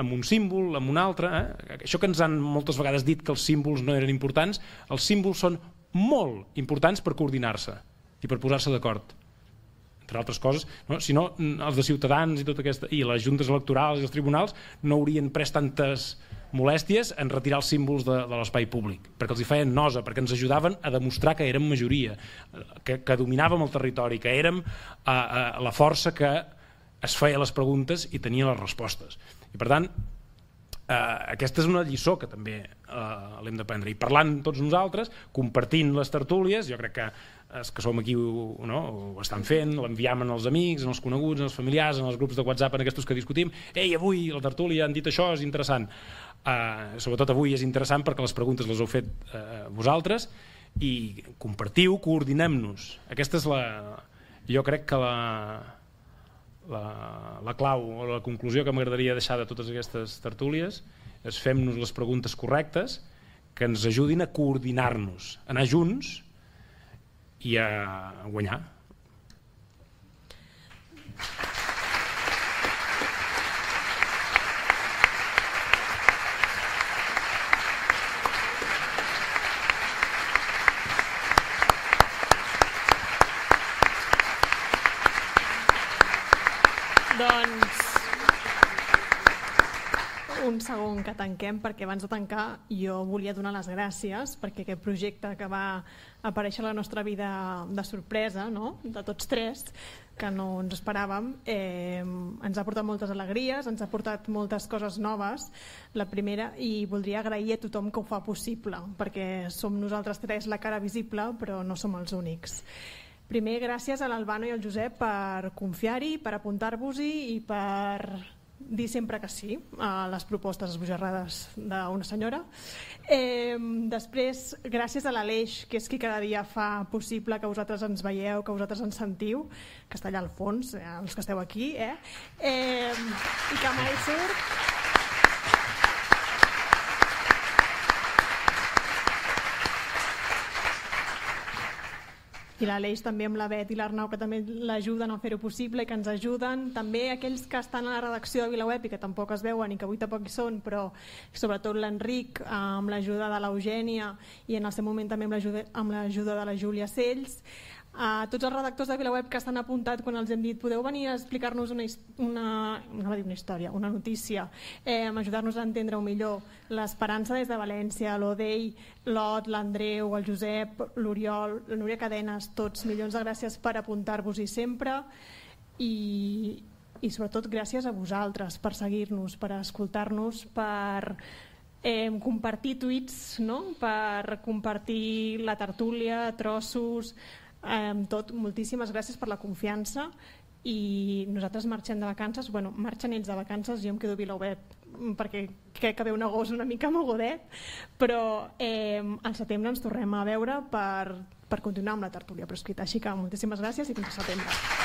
amb un símbol, amb un altre. Eh? Això que ens han moltes vegades dit que els símbols no eren importants, els símbols són molt importants per coordinar-se i per posar-se d'acord entre altres coses, no? si no els de Ciutadans i, tota aquesta, i les juntes electorals i els tribunals no haurien pres tantes molèsties en retirar els símbols de, de l'espai públic, perquè els hi feien nosa, perquè ens ajudaven a demostrar que érem majoria, que, que dominàvem el territori, que érem a, a, la força que es feia les preguntes i tenia les respostes. I per tant, eh, aquesta és una lliçó que també eh, l'hem d'aprendre. I parlant tots nosaltres, compartint les tertúlies, jo crec que els que som aquí ho, no, ho estan fent, l'enviam als amics, als coneguts, als familiars, els grups de WhatsApp en aquests que discutim, ei, avui la tertúlia han dit això, és interessant. Uh, sobretot avui és interessant perquè les preguntes les heu fet uh, vosaltres i compartiu, coordinem-nos. Aquesta és la... Jo crec que la, la, la clau o la conclusió que m'agradaria deixar de totes aquestes tertúlies és fem-nos les preguntes correctes que ens ajudin a coordinar-nos, anar junts i a guanyar. Un segon que tanquem perquè abans de tancar jo volia donar les gràcies perquè aquest projecte que va aparèixer a la nostra vida de sorpresa, no? de tots tres, que no ens esperàvem, eh, ens ha portat moltes alegries, ens ha portat moltes coses noves, la primera, i voldria agrair a tothom que ho fa possible, perquè som nosaltres tres la cara visible, però no som els únics. Primer, gràcies a l'Albano i al Josep per confiar-hi, per apuntar-vos-hi i per dir sempre que sí a les propostes esbojarrades d'una senyora. Eh, després, gràcies a l'Aleix, que és qui cada dia fa possible que vosaltres ens veieu, que vosaltres ens sentiu, que està allà al fons, eh, els que esteu aquí, eh? eh i que mai surt. I l'Aleix també amb la Bet i l'Arnau que també l'ajuden a fer-ho possible i que ens ajuden, també aquells que estan a la redacció de VilaWeb i que tampoc es veuen i que avui tampoc hi són, però sobretot l'Enric amb l'ajuda de l'Eugènia i en el seu moment també amb l'ajuda de la Júlia Cells a tots els redactors de VilaWeb que estan apuntat quan els hem dit podeu venir a explicar-nos una, una, dir una història, una notícia, eh, ajudar-nos a entendre-ho millor. L'Esperança des de València, l'Odei, l'Ot, l'Andreu, el Josep, l'Oriol, la Núria Cadenes, tots milions de gràcies per apuntar-vos-hi sempre i, i sobretot gràcies a vosaltres per seguir-nos, per escoltar-nos, per eh, compartir tuits, no? per compartir la tertúlia, trossos, Eh, tot, moltíssimes gràcies per la confiança i nosaltres marxem de vacances, bueno, marxen ells de vacances, jo em quedo a Vilaubet perquè crec que ve un agost una mica mogudet, però eh, al setembre ens tornem a veure per, per continuar amb la tertúlia proscrita. Així que moltíssimes gràcies i fins a setembre.